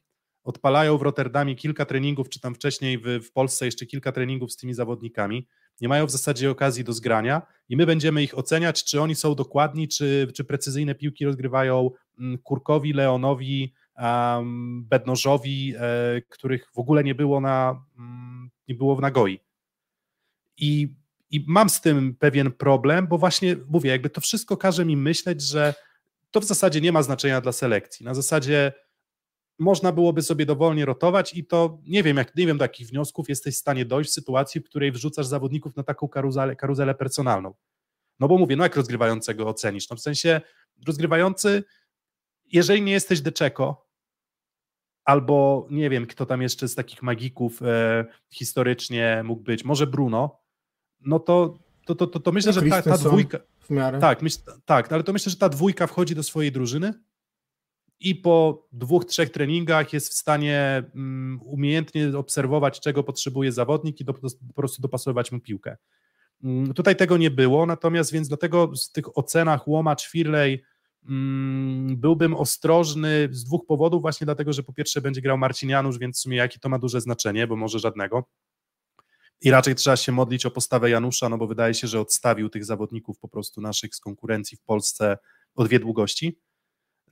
odpalają w Rotterdamie kilka treningów, czy tam wcześniej w, w Polsce jeszcze kilka treningów z tymi zawodnikami, nie mają w zasadzie okazji do zgrania i my będziemy ich oceniać, czy oni są dokładni, czy, czy precyzyjne piłki rozgrywają mm, Kurkowi, Leonowi, Bednożowi, e, których w ogóle nie było na mm, nie było w Nagoi. I, I mam z tym pewien problem, bo właśnie mówię, jakby to wszystko każe mi myśleć, że to w zasadzie nie ma znaczenia dla selekcji. Na zasadzie można byłoby sobie dowolnie rotować i to nie wiem, jak nie wiem, do jakich wniosków jesteś w stanie dojść w sytuacji, w której wrzucasz zawodników na taką karuzelę, karuzelę personalną. No bo mówię, no jak rozgrywającego ocenisz? No w sensie rozgrywający, jeżeli nie jesteś Deczeko, albo nie wiem, kto tam jeszcze z takich magików e, historycznie mógł być, może Bruno, no to, to, to, to, to myślę, że ta, ta dwójka. W miarę. Tak, myśl, tak, ale to myślę, że ta dwójka wchodzi do swojej drużyny i po dwóch, trzech treningach jest w stanie um, umiejętnie obserwować, czego potrzebuje zawodnik i do, do, po prostu dopasowywać mu piłkę. Um, tutaj tego nie było, natomiast więc dlatego w tych ocenach Łomacz, Firley, Mm, byłbym ostrożny z dwóch powodów, właśnie dlatego, że po pierwsze będzie grał Marcin Janusz, więc w sumie jakie to ma duże znaczenie, bo może żadnego. I raczej trzeba się modlić o postawę Janusza, no bo wydaje się, że odstawił tych zawodników po prostu naszych z konkurencji w Polsce o dwie długości.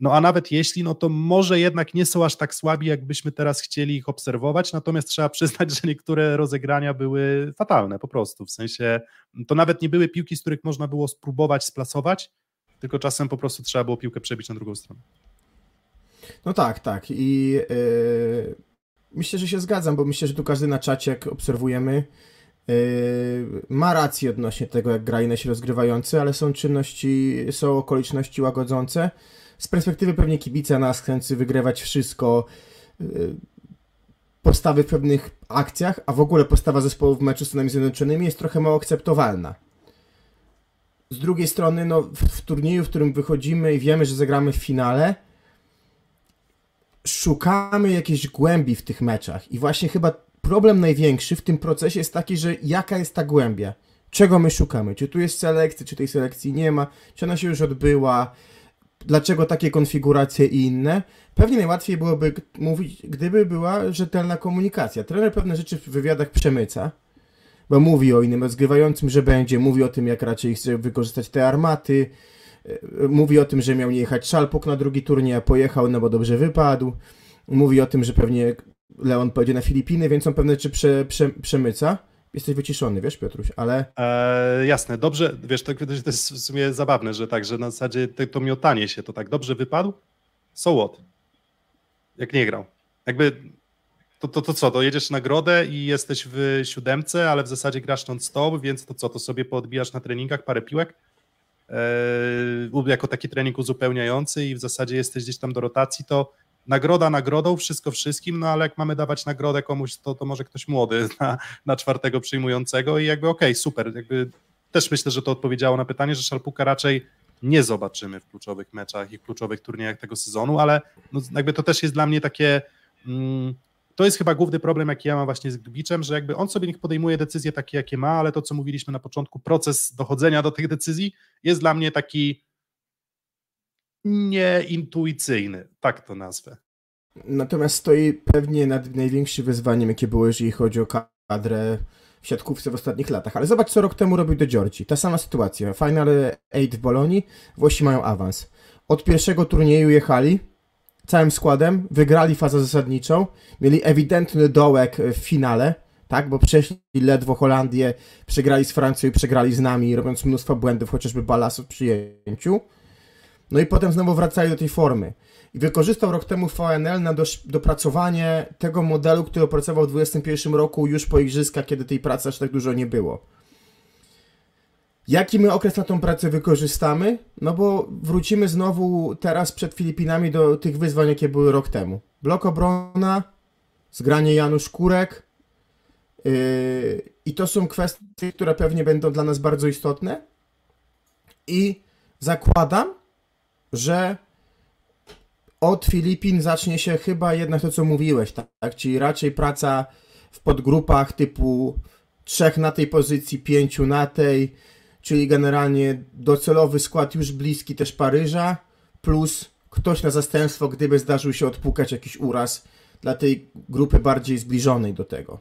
no a nawet jeśli, no to może jednak nie są aż tak słabi, jakbyśmy teraz chcieli ich obserwować, natomiast trzeba przyznać, że niektóre rozegrania były fatalne po prostu, w sensie to nawet nie były piłki, z których można było spróbować splasować, tylko czasem po prostu trzeba było piłkę przebić na drugą stronę. No tak, tak i yy, myślę, że się zgadzam, bo myślę, że tu każdy na czacie, jak obserwujemy, yy, ma rację odnośnie tego, jak gra się rozgrywające, ale są czynności, są okoliczności łagodzące, z perspektywy pewnie kibica nas chcący wygrywać wszystko, yy, postawy w pewnych akcjach, a w ogóle postawa zespołu w meczu z Stanami Zjednoczonymi jest trochę mało akceptowalna. Z drugiej strony, no, w, w turnieju, w którym wychodzimy i wiemy, że zagramy w finale, szukamy jakiejś głębi w tych meczach. I właśnie chyba problem największy w tym procesie jest taki, że jaka jest ta głębia? Czego my szukamy? Czy tu jest selekcja, czy tej selekcji nie ma? Czy ona się już odbyła? dlaczego takie konfiguracje i inne. Pewnie najłatwiej byłoby mówić, gdyby była rzetelna komunikacja. Trener pewne rzeczy w wywiadach przemyca, bo mówi o innym rozgrywającym, że będzie, mówi o tym, jak raczej chce wykorzystać te armaty, e, mówi o tym, że miał nie jechać Szalpuk na drugi turniej, a pojechał, no bo dobrze wypadł. Mówi o tym, że pewnie Leon pojedzie na Filipiny, więc on pewne rzeczy prze, prze, przemyca. Jesteś wyciszony, wiesz, Piotruś, ale. E, jasne, dobrze, wiesz, to, to jest w sumie zabawne, że tak, że na zasadzie to, to miotanie się to tak dobrze wypadł. So what? Jak nie grał. Jakby to, to, to co, to jedziesz nagrodę i jesteś w siódemce, ale w zasadzie grasz non-stop, więc to co, to sobie poodbijasz na treningach parę piłek? E, jako taki trening uzupełniający i w zasadzie jesteś gdzieś tam do rotacji, to nagroda nagrodą, wszystko wszystkim, no ale jak mamy dawać nagrodę komuś, to, to może ktoś młody na, na czwartego przyjmującego i jakby okej, okay, super, jakby też myślę, że to odpowiedziało na pytanie, że Szalpuka raczej nie zobaczymy w kluczowych meczach i w kluczowych turniejach tego sezonu, ale no jakby to też jest dla mnie takie mm, to jest chyba główny problem, jaki ja mam właśnie z Gbiczem, że jakby on sobie niech podejmuje decyzje takie, jakie ma, ale to, co mówiliśmy na początku, proces dochodzenia do tych decyzji jest dla mnie taki nieintuicyjny, tak to nazwę. Natomiast stoi pewnie nad największym wyzwaniem, jakie było, jeżeli chodzi o kadrę w siatkówce w ostatnich latach. Ale zobacz, co rok temu robił do Georgii. Ta sama sytuacja. Final 8 w Bolonii, Włosi mają awans. Od pierwszego turnieju jechali całym składem, wygrali fazę zasadniczą, mieli ewidentny dołek w finale, tak, bo przeszli ledwo Holandię, przegrali z Francją i przegrali z nami, robiąc mnóstwo błędów, chociażby balas w przyjęciu. No i potem znowu wracali do tej formy. I wykorzystał rok temu VNL na dopracowanie tego modelu, który opracował w 2021 roku już po igrzyskach, kiedy tej pracy aż tak dużo nie było. Jaki my okres na tą pracę wykorzystamy? No bo wrócimy znowu teraz przed Filipinami do tych wyzwań, jakie były rok temu. Blok obrona, zgranie Janusz Kurek. Yy, I to są kwestie, które pewnie będą dla nas bardzo istotne. I zakładam, że od Filipin zacznie się chyba jednak to, co mówiłeś, tak? tak? Czyli raczej praca w podgrupach typu trzech na tej pozycji, pięciu na tej, czyli generalnie docelowy skład już bliski też Paryża, plus ktoś na zastępstwo, gdyby zdarzył się odpukać jakiś uraz dla tej grupy bardziej zbliżonej do tego.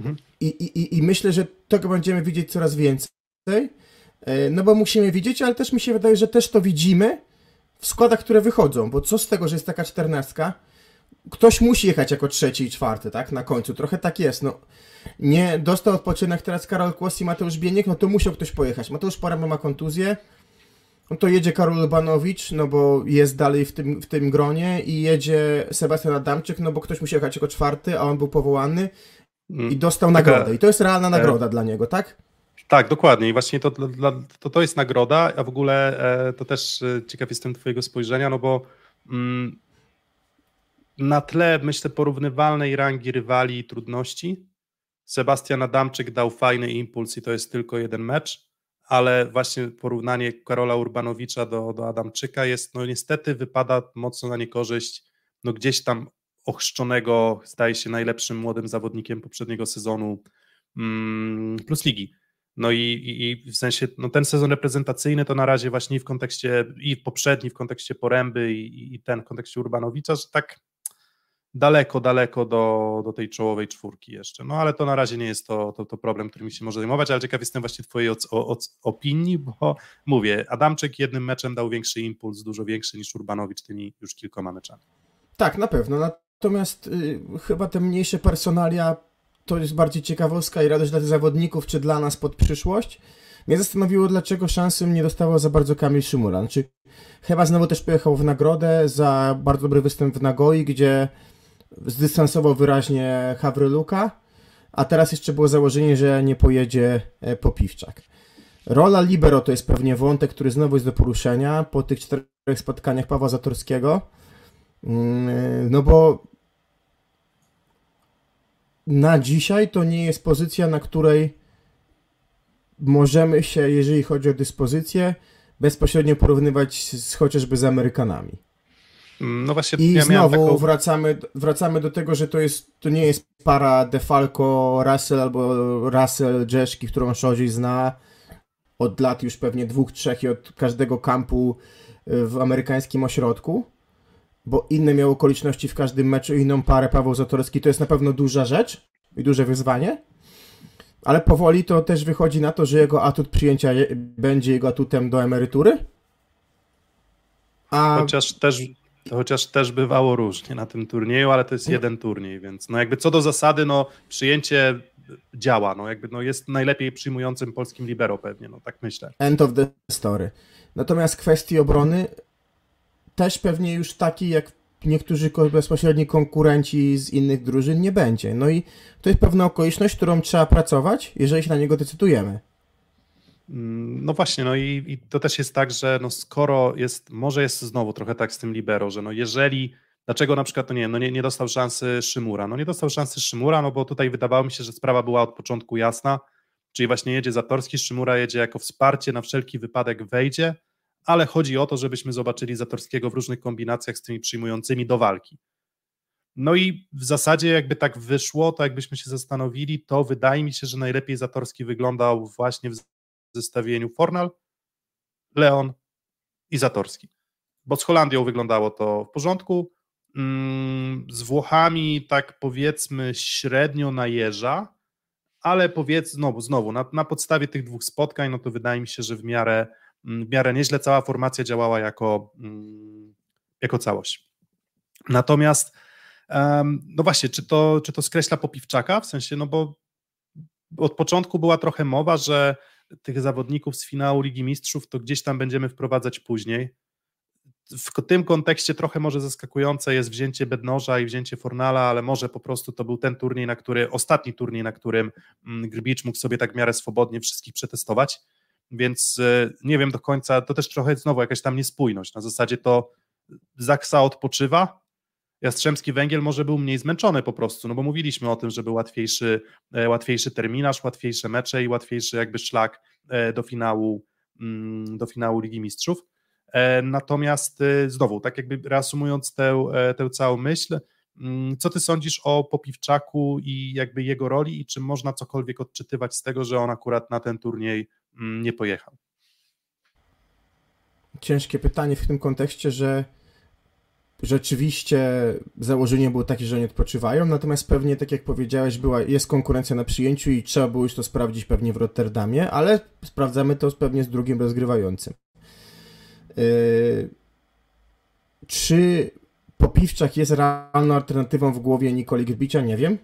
Mhm. I, i, I myślę, że tego będziemy widzieć coraz więcej, e, no bo musimy widzieć, ale też mi się wydaje, że też to widzimy, w składach, które wychodzą, bo co z tego, że jest taka czternastka? Ktoś musi jechać jako trzeci i czwarty, tak? Na końcu. Trochę tak jest. No, nie dostał odpoczynek teraz Karol Kłos i Mateusz Bieniek, no to musiał ktoś pojechać. Mateusz Poręba ma kontuzję, no to jedzie Karol Lubanowicz, no bo jest dalej w tym, w tym gronie i jedzie Sebastian Adamczyk, no bo ktoś musi jechać jako czwarty, a on był powołany mm. i dostał nagrodę. I to jest realna nagroda e... dla niego, tak? Tak, dokładnie. I właśnie to, to, to jest nagroda, a w ogóle e, to też e, ciekaw jestem Twojego spojrzenia, no bo mm, na tle, myślę, porównywalnej rangi rywali i trudności, Sebastian Adamczyk dał fajny impuls i to jest tylko jeden mecz, ale właśnie porównanie Karola Urbanowicza do, do Adamczyka jest, no niestety wypada mocno na niekorzyść, no gdzieś tam ochrzczonego, zdaje się najlepszym młodym zawodnikiem poprzedniego sezonu mm, plus ligi. No i, i, i, w sensie no ten sezon reprezentacyjny to na razie właśnie w kontekście i poprzedni w kontekście Poręby i, i ten w kontekście Urbanowicza, że tak daleko, daleko do, do tej czołowej czwórki jeszcze. No ale to na razie nie jest to, to, to problem, którym się może zajmować, ale ciekaw jestem właśnie Twojej o, o, opinii, bo mówię, Adamczyk jednym meczem dał większy impuls, dużo większy niż Urbanowicz tymi już kilkoma meczami. Tak, na pewno. Natomiast y, chyba te mniejsze personalia to jest bardziej ciekawostka i radość dla tych zawodników, czy dla nas pod przyszłość. Mnie zastanowiło, dlaczego szansy nie dostawał za bardzo Kamil Szymuran. Czy chyba znowu też pojechał w nagrodę za bardzo dobry występ w Nagoi, gdzie zdystansował wyraźnie Hawryluka, a teraz jeszcze było założenie, że nie pojedzie e, Popiwczak. Rola libero to jest pewnie wątek, który znowu jest do poruszenia po tych czterech spotkaniach Pawła Zatorskiego. Mm, no bo na dzisiaj to nie jest pozycja, na której możemy się, jeżeli chodzi o dyspozycję, bezpośrednio porównywać z, chociażby z Amerykanami. No właśnie, I ja znowu taką... wracamy, wracamy do tego, że to, jest, to nie jest para Defalco, Russell albo Russell, Jeszki, którą Szodzi zna od lat już pewnie dwóch, trzech i od każdego kampu y, w amerykańskim ośrodku, bo inne miał okoliczności w każdym meczu, inną parę Paweł Zatorski, to jest na pewno duża rzecz i duże wyzwanie, ale powoli to też wychodzi na to, że jego atut przyjęcia będzie jego atutem do emerytury. A... Chociaż też chociaż też bywało różnie na tym turnieju, ale to jest jeden turniej, więc no jakby co do zasady, no przyjęcie działa, no jakby no jest najlepiej przyjmującym polskim libero pewnie, no tak myślę. End of the story. Natomiast kwestii obrony też pewnie już taki jak niektórzy bezpośredni konkurenci z innych drużyn nie będzie. No i to jest pewna okoliczność, którą trzeba pracować, jeżeli się na niego decydujemy. Mm, no właśnie, no i, i, to też jest tak, że no skoro jest, może jest znowu trochę tak z tym libero, że no jeżeli, dlaczego na przykład, no nie no nie, nie dostał szansy Szymura, no nie dostał szansy Szymura, no bo tutaj wydawało mi się, że sprawa była od początku jasna, czyli właśnie jedzie Zatorski, Szymura jedzie jako wsparcie, na wszelki wypadek wejdzie, ale chodzi o to, żebyśmy zobaczyli Zatorskiego w różnych kombinacjach z tymi przyjmującymi do walki. No i w zasadzie jakby tak wyszło, to jakbyśmy się zastanowili, to wydaje mi się, że najlepiej Zatorski wyglądał właśnie w zestawieniu Fornal, Leon i Zatorski. Bo z Holandią wyglądało to w porządku, mm, z Włochami tak powiedzmy średnio najeża, ale powiedz znowu, znowu na, na podstawie tych dwóch spotkań, no to wydaje mi się, że w miarę, mm, w miarę nieźle cała formacja działała jako, mm, jako całość. Natomiast no właśnie, czy to, czy to skreśla Popiwczaka? W sensie, no bo od początku była trochę mowa, że tych zawodników z finału Ligi Mistrzów to gdzieś tam będziemy wprowadzać później. W tym kontekście trochę może zaskakujące jest wzięcie Bednoża i wzięcie Fornala, ale może po prostu to był ten turniej, na który, ostatni turniej, na którym mm, Grbicz mógł sobie tak w miarę swobodnie wszystkich przetestować, więc e, nie wiem do końca, to też trochę znowu jakaś tam niespójność, na zasadzie to Zaksa odpoczywa, Jastrzębski Węgiel może był mniej zmęczony po prostu, no bo mówiliśmy o tym, że był łatwiejszy, e, łatwiejszy terminarz, łatwiejsze mecze i łatwiejszy jakby szlak e, do finału, mm, do finału Ligi Mistrzów. E, natomiast znowu, tak jakby reasumując tę, tę całą myśl, mm, co ty sądzisz o Popiwczaku i jakby jego roli i czy można cokolwiek odczytywać z tego, że on akurat na ten turniej mm, nie pojechał? Ciężkie pytanie w tym kontekście, że rzeczywiście założenie było takie, że oni odpoczywają, natomiast pewnie, tak jak powiedziałeś, była, jest konkurencja na przyjęciu i trzeba było już to sprawdzić pewnie w Rotterdamie, ale sprawdzamy to pewnie z drugim rozgrywającym. Yy, czy Popiwczak jest realną alternatywą w głowie Nikoli Grbicia? Nie wiem.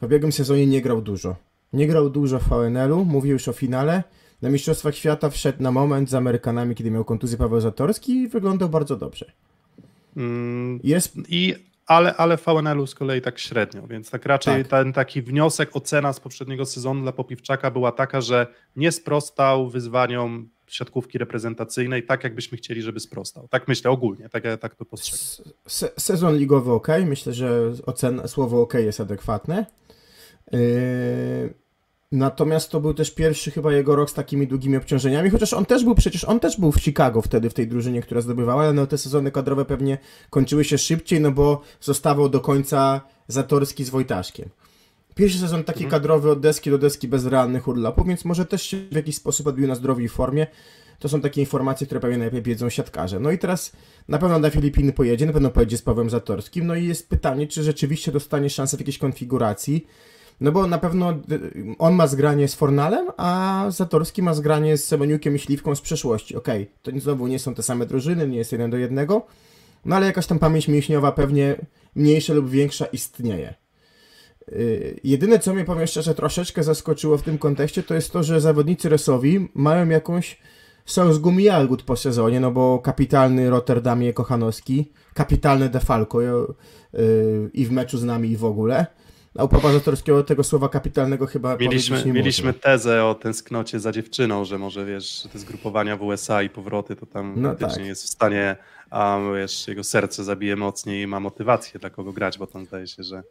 W ubiegłym sezonie nie grał dużo. Nie grał dużo w VNL-u, mówił już o finale. Na Mistrzostwach Świata wszedł na moment z Amerykanami, kiedy miał kontuzję Paweł Zatorski i wyglądał bardzo dobrze. Mm, jest i ale, ale VNL-u z kolei tak średnio, więc tak raczej tak. ten taki wniosek, ocena z poprzedniego sezonu dla Popiwczaka była taka, że nie sprostał wyzwaniom siatkówki reprezentacyjnej tak, jakbyśmy chcieli, żeby sprostał. Tak myślę ogólnie, tak, tak to postrzegam. Se sezon ligowy ok, myślę, że ocena, słowo ok jest adekwatne. Yy, Natomiast to był też pierwszy chyba jego rok z takimi długimi obciążeniami, chociaż on też był przecież, on też był w Chicago wtedy w tej drużynie, która zdobywała, ale no te sezony kadrowe pewnie kończyły się szybciej, no bo zostawał do końca Zatorski z Wojtaszkiem. Pierwszy sezon taki Mhm. kadrowy od deski do deski bez realnych urlopów, więc może też się w jakiś sposób odbił na zdrowiej formie. To są takie informacje, które pewnie najlepiej wiedzą siatkarze. No i teraz na pewno na Filipiny pojedzie, na pewno pojedzie z Pawłem Zatorskim. No i jest pytanie, czy rzeczywiście dostanie szansę w jakiejś konfiguracji. No bo na pewno y, on ma zgranie z Fornalem, a Zatorski ma zgranie z Semeniukiem i Śliwką z przeszłości. Okej, to znowu nie są te same drużyny, nie jest jeden do jednego, no ale jakaś tam pamięć mięśniowa pewnie mniejsza lub większa istnieje. Yy, Jedyne, co mnie powiem szczerze troszeczkę zaskoczyło w tym kontekście, to jest to, że zawodnicy Resowi mają jakąś są z gumi jagód po sezonie, no bo kapitalny Rotterdamie Kochanowski, kapitalny Defalco yy, i w meczu z nami i w ogóle. A u Pawła Zatorskiego tego słowa kapitalnego chyba Mieliśmy, mieliśmy tezę o tęsknocie za dziewczyną, że może wiesz, że te zgrupowania w USA i powroty, to tam No faktycznie tak. jest w stanie, a wiesz, jego serce zabije mocniej i ma motywację dla kogo grać, bo tam zdaje się, że,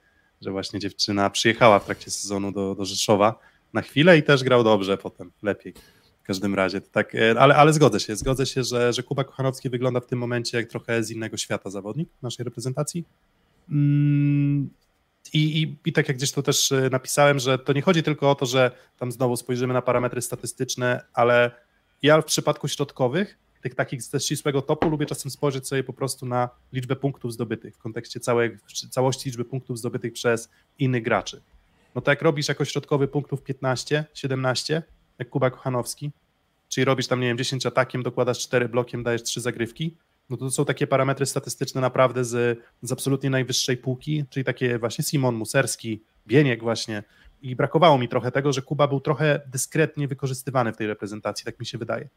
że właśnie dziewczyna przyjechała w trakcie sezonu do, do Rzeszowa na chwilę i też grał dobrze potem, lepiej. W każdym razie, tak, e, ale, ale zgodzę się, zgodzę się, że, że Kuba Kochanowski wygląda w tym momencie jak trochę z innego świata zawodnik w naszej reprezentacji. Mm, i, i, I tak jak gdzieś to też e, napisałem, że to nie chodzi tylko o to, że tam znowu spojrzymy na parametry statystyczne, ale ja w przypadku środkowych, tych takich ze ścisłego topu, lubię czasem spojrzeć sobie po prostu na liczbę punktów zdobytych w kontekście całej, całości liczby punktów zdobytych przez innych graczy. No to jak robisz jako środkowy punktów 15, 17, jak Kuba Kochanowski, czyli robisz tam, nie wiem, 10 atakiem, dokładasz 4 blokiem, dajesz 3 zagrywki, no to, są takie parametry statystyczne naprawdę z, z absolutnie najwyższej półki, czyli takie właśnie Simon, Muserski, Bieniek właśnie. I brakowało mi trochę tego, że Kuba był trochę dyskretnie wykorzystywany w tej reprezentacji, tak mi się wydaje.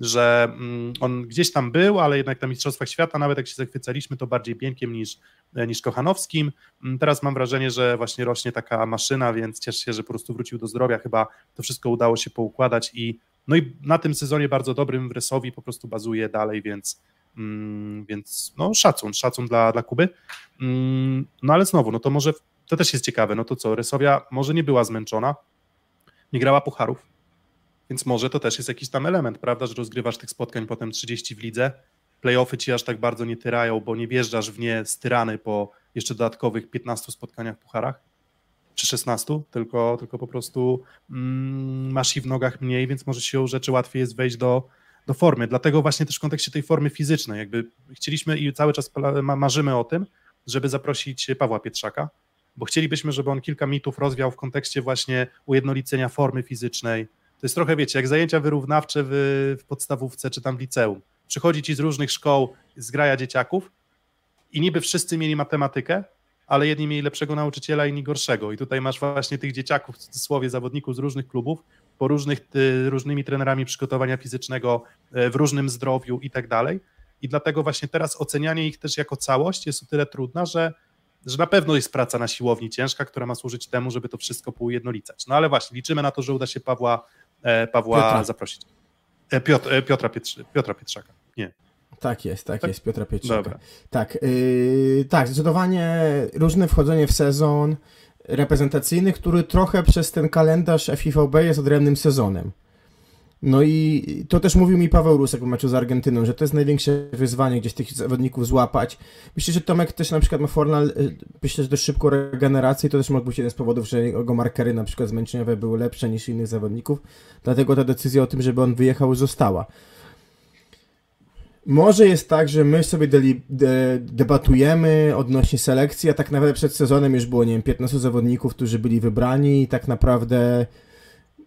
Że mm, on gdzieś tam był, ale jednak na Mistrzostwach Świata, nawet jak się zachwycaliśmy, to bardziej Bieńkiem niż, niż Kochanowskim. Mm, Teraz mam wrażenie, że właśnie rośnie taka maszyna, więc cieszę się, że po prostu wrócił do zdrowia. Chyba to wszystko udało się poukładać i no i na tym sezonie bardzo dobrym w Resowi po prostu bazuje dalej, więc, więc no szacun, szacun dla, dla Kuby. Mm, no ale znowu, no to może, to też jest ciekawe, no to co, Resowia może nie była zmęczona, nie grała pucharów, więc może to też jest jakiś tam element, prawda, że rozgrywasz tych spotkań potem 30 w lidze, playoffy ci aż tak bardzo nie tyrają, bo nie wjeżdżasz w nie styrany po jeszcze dodatkowych 15 spotkaniach w pucharach, czy 16, tylko, tylko po prostu mm, masz i w nogach mniej, więc może siłą rzeczy łatwiej jest wejść do, do formy. Dlatego właśnie też w kontekście tej formy fizycznej, jakby chcieliśmy i cały czas marzymy o tym, żeby zaprosić Pawła Pietrzaka, bo chcielibyśmy, żeby on kilka mitów rozwiał w kontekście właśnie ujednolicenia formy fizycznej. To jest trochę, wiecie, jak zajęcia wyrównawcze w, w podstawówce czy tam w liceum. Przychodzi ci z różnych szkoł z graja dzieciaków i niby wszyscy mieli matematykę, ale jedni mieli lepszego nauczyciela, inni gorszego. I tutaj masz właśnie tych dzieciaków, w cudzysłowie zawodników z różnych klubów, po różnych, y, różnymi trenerami przygotowania fizycznego, y, w różnym zdrowiu i tak dalej. I dlatego właśnie teraz ocenianie ich też jako całość jest o tyle trudna, że, że na pewno jest praca na siłowni ciężka, która ma służyć temu, żeby to wszystko poujednolicać. No ale właśnie, liczymy na to, że uda się Pawła, e, Pawła Piotra. zaprosić. E, Piotr, e, Piotra, Pietrzy, Piotra Pietrzaka. Nie, Tak jest, tak, Tak? jest, Piotra Pietrzaka. dobra. Tak, yy, tak, zdecydowanie różne wchodzenie w sezon reprezentacyjny, który trochę przez ten kalendarz FIVB jest odrębnym sezonem. No i to też mówił mi Paweł Rusek w meczu z Argentyną, że to jest największe wyzwanie gdzieś tych zawodników złapać. Myślę, że Tomek też na przykład ma Fornal, y, myślę, że dość szybką regenerację to też mógł być jeden z powodów, że jego markery na przykład zmęczeniowe były lepsze niż innych zawodników, dlatego ta decyzja o tym, żeby on wyjechał została. Może jest tak, że my sobie deli, de, debatujemy odnośnie selekcji, a tak naprawdę przed sezonem już było, nie wiem, 15 zawodników, którzy byli wybrani i tak naprawdę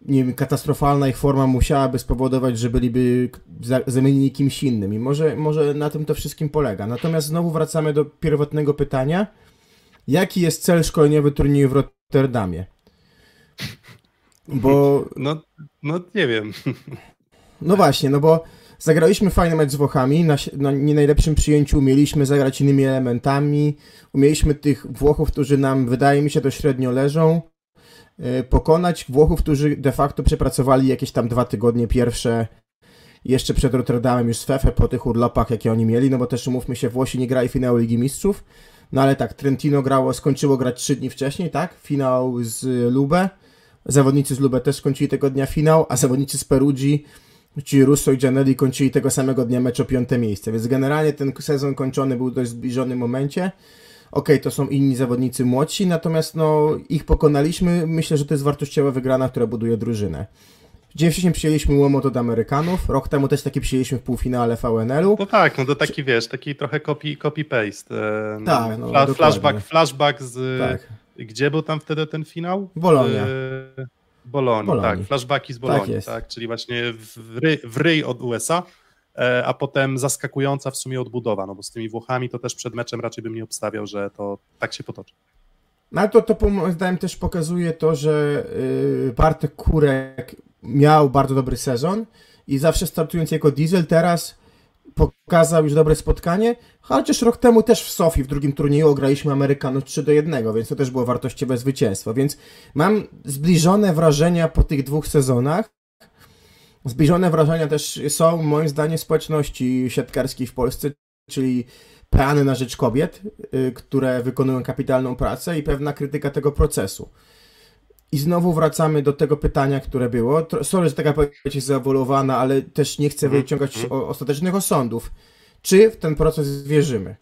nie wiem, katastrofalna ich forma musiałaby spowodować, że byliby za, zamienieni kimś innym i może, może na tym to wszystkim polega. Natomiast znowu wracamy do pierwotnego pytania. Jaki jest cel szkoleniowy turnieju w Rotterdamie? Bo No, no nie wiem. No właśnie, no bo zagraliśmy fajny mecz z Włochami, na, na nie najlepszym przyjęciu umieliśmy zagrać innymi elementami, umieliśmy tych Włochów, którzy nam, wydaje mi się, to średnio leżą, yy, pokonać Włochów, którzy de facto przepracowali jakieś tam dwa tygodnie pierwsze jeszcze przed Rotterdamem już z Fefe po tych urlopach, jakie oni mieli, no bo też umówmy się, Włosi nie grali finału Ligi Mistrzów, no ale tak, Trentino grało, skończyło grać trzy dni wcześniej, tak, finał z Lube, zawodnicy z Lube też skończyli tego dnia finał, a zawodnicy z Perugii Ci Russo i Gianelli kończyli tego samego dnia mecz o piąte miejsce, więc generalnie ten sezon kończony był w dość zbliżonym momencie. okej, to są inni zawodnicy młodsi, natomiast no, ich pokonaliśmy. Myślę, że to jest wartościowa wygrana, która buduje drużynę. Dzień wcześniej przyjęliśmy łomot od Amerykanów, rok temu też taki przyjęliśmy w półfinale VNL-u. No tak, no to taki wiesz, taki trochę copy, copy-paste. E, Tak, no, Fla- dokładnie. flashback, flashback z... Tak, Gdzie był tam wtedy ten finał? Bolonia. E, Bolonii, Bolonii. tak, flashbacki z Bolonii, jest. tak, czyli właśnie w, ry, w ryj od USA, e, a potem zaskakująca w sumie odbudowa, no bo z tymi Włochami to też przed meczem raczej bym nie obstawiał, że to tak się potoczy. No ale to, to moim zdaniem też pokazuje to, że yy, Bartek Kurek miał bardzo dobry sezon i zawsze startując jako diesel, teraz pokazał już dobre spotkanie, chociaż rok temu też w Sofii w drugim turnieju ograliśmy Amerykanów 3 do 1, więc to też było wartościowe zwycięstwo, więc mam zbliżone wrażenia po tych dwóch sezonach. Zbliżone wrażenia też są moim zdaniem społeczności siatkarskiej w Polsce, czyli peany na rzecz kobiet, y, które wykonują kapitalną pracę i pewna krytyka tego procesu. I znowu wracamy do tego pytania, które było. Sorry, że taka odpowiedź jest zaewoluowana, ale też nie chcę Mhm, wyciągać mhm. o, ostatecznych osądów. Czy w ten proces wierzymy?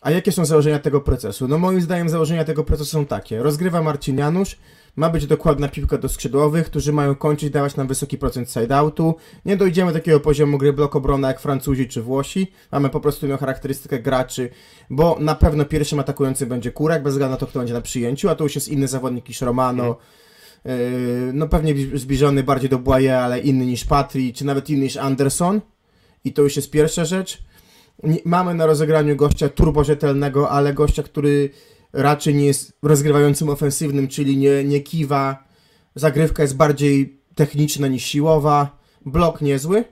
A jakie są założenia tego procesu? No moim zdaniem założenia tego procesu są takie. Rozgrywa Marcin Janusz, ma być dokładna piłka do skrzydłowych, którzy mają kończyć dawać nam wysoki procent side-outu. Nie dojdziemy do takiego poziomu gry blok obrona jak Francuzi czy Włosi. Mamy po prostu inną charakterystykę graczy, bo na pewno pierwszym atakującym będzie Kurek, bez względu na to, kto będzie na przyjęciu, a to już jest inny zawodnik niż Romano. Yy, no pewnie zbliżony bardziej do Błaje, ale inny niż Patri, czy nawet inny niż Anderson. I to już jest pierwsza rzecz. Mamy na rozegraniu gościa turborzetelnego, ale gościa, który raczej nie jest rozgrywającym ofensywnym, czyli nie, nie kiwa. Zagrywka jest bardziej techniczna niż siłowa. Blok niezły.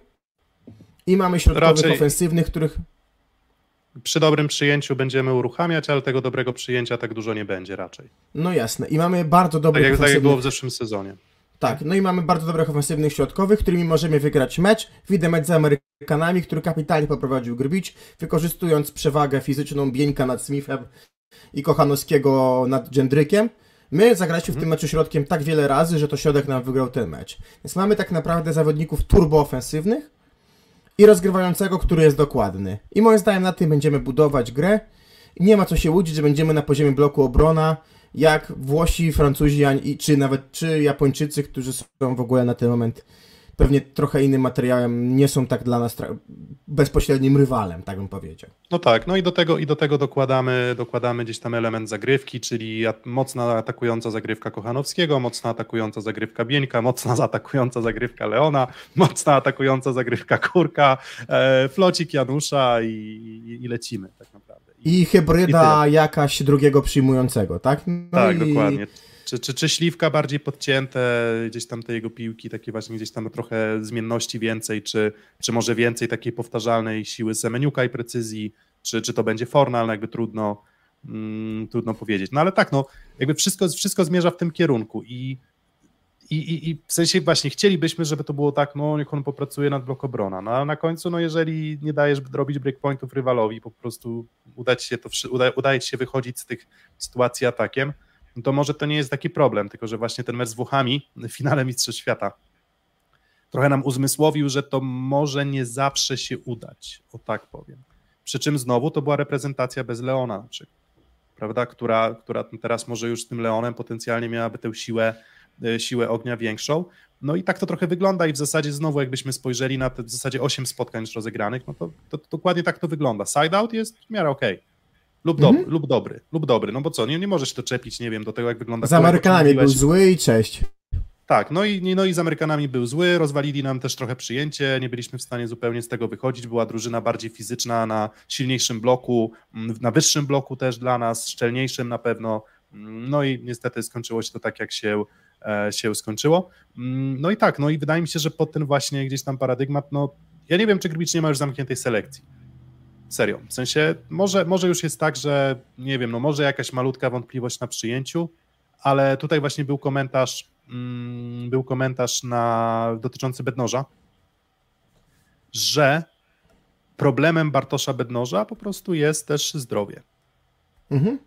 I mamy środkowych Raczej- ofensywnych, których Przy dobrym przyjęciu będziemy uruchamiać, ale tego dobrego przyjęcia tak dużo nie będzie raczej. No jasne. I mamy bardzo Tak dobrych jak, tak jak było w zeszłym sezonie. Tak, no i mamy bardzo dobrych ofensywnych środkowych, którymi możemy wygrać mecz. Widzę mecz z Amerykanami, który kapitalnie poprowadził Grbić, wykorzystując przewagę fizyczną Bieńka nad Smithem i Kochanowskiego nad Dżendrykiem. My zagraliśmy w tym meczu środkiem tak wiele razy, że to środek nam wygrał ten mecz. Więc mamy tak naprawdę zawodników turboofensywnych i rozgrywającego, który jest dokładny. I moim zdaniem na tym będziemy budować grę. Nie ma co się łudzić, że będziemy na poziomie bloku obrona, jak Włosi, Francuzi, czy nawet czy Japończycy, którzy są w ogóle na ten moment pewnie trochę innym materiałem, nie są tak dla nas bezpośrednim rywalem, tak bym powiedział. No tak, no i do tego, i do tego dokładamy, dokładamy gdzieś tam element zagrywki, czyli mocna atakująca zagrywka Kochanowskiego, mocna atakująca zagrywka Bieńka, mocna atakująca zagrywka Leona, mocna atakująca zagrywka Kurka, e, flocik Janusza i, i, i lecimy tak naprawdę. I I hybryda jakaś drugiego przyjmującego, tak? No tak, i... dokładnie. Czy, czy, czy śliwka bardziej podcięte, gdzieś tam te jego piłki, takie właśnie gdzieś tam trochę zmienności więcej, czy, czy może więcej takiej powtarzalnej siły Semeniuka i precyzji, czy, czy to będzie Fornal, no jakby trudno, mm, trudno powiedzieć. No ale tak, no jakby wszystko, wszystko zmierza w tym kierunku i, i, i, i w sensie właśnie chcielibyśmy, żeby to było tak, no niech on popracuje nad blok obrona, no ale na końcu, no jeżeli nie dajesz robić breakpointów rywalowi, po prostu uda się to, uda, udaje ci się wychodzić z tych sytuacji atakiem, no to może to nie jest taki problem, tylko że właśnie ten mecz z Włochami w finale Mistrzostw Świata trochę nam uzmysłowił, że to może nie zawsze się udać, o tak powiem. Przy czym znowu to była reprezentacja bez Leona na przykład, prawda, która, która teraz może już z tym Leonem potencjalnie miałaby tę siłę, siłę ognia większą. No i tak to trochę wygląda i w zasadzie znowu jakbyśmy spojrzeli na te w zasadzie 8 spotkań już rozegranych, no to, to, to dokładnie tak to wygląda. Side out jest w miarę okej. Lub, Mhm. dobry, lub dobry, lub dobry, no bo co, nie, nie możesz to czepić, nie wiem, do tego jak wygląda Z Amerykanami był zły i cześć. Tak, no i, no i z Amerykanami był zły, rozwalili nam też trochę przyjęcie, nie byliśmy w stanie zupełnie z tego wychodzić, była drużyna bardziej fizyczna, na silniejszym bloku, mm, na wyższym bloku też dla nas, szczelniejszym na pewno, Mm, no i niestety skończyło się to tak, jak się, e, się skończyło. Mm, No i tak, no i wydaje mi się, że pod ten właśnie gdzieś tam paradygmat, no ja nie wiem, czy Grbic nie ma już zamkniętej selekcji. Serio, w sensie może, może już jest tak, że nie wiem, no może jakaś malutka wątpliwość na przyjęciu, ale tutaj właśnie był komentarz, mm, był komentarz na, dotyczący Bednoża, że problemem Bartosza Bednoża po prostu jest też zdrowie. Mhm.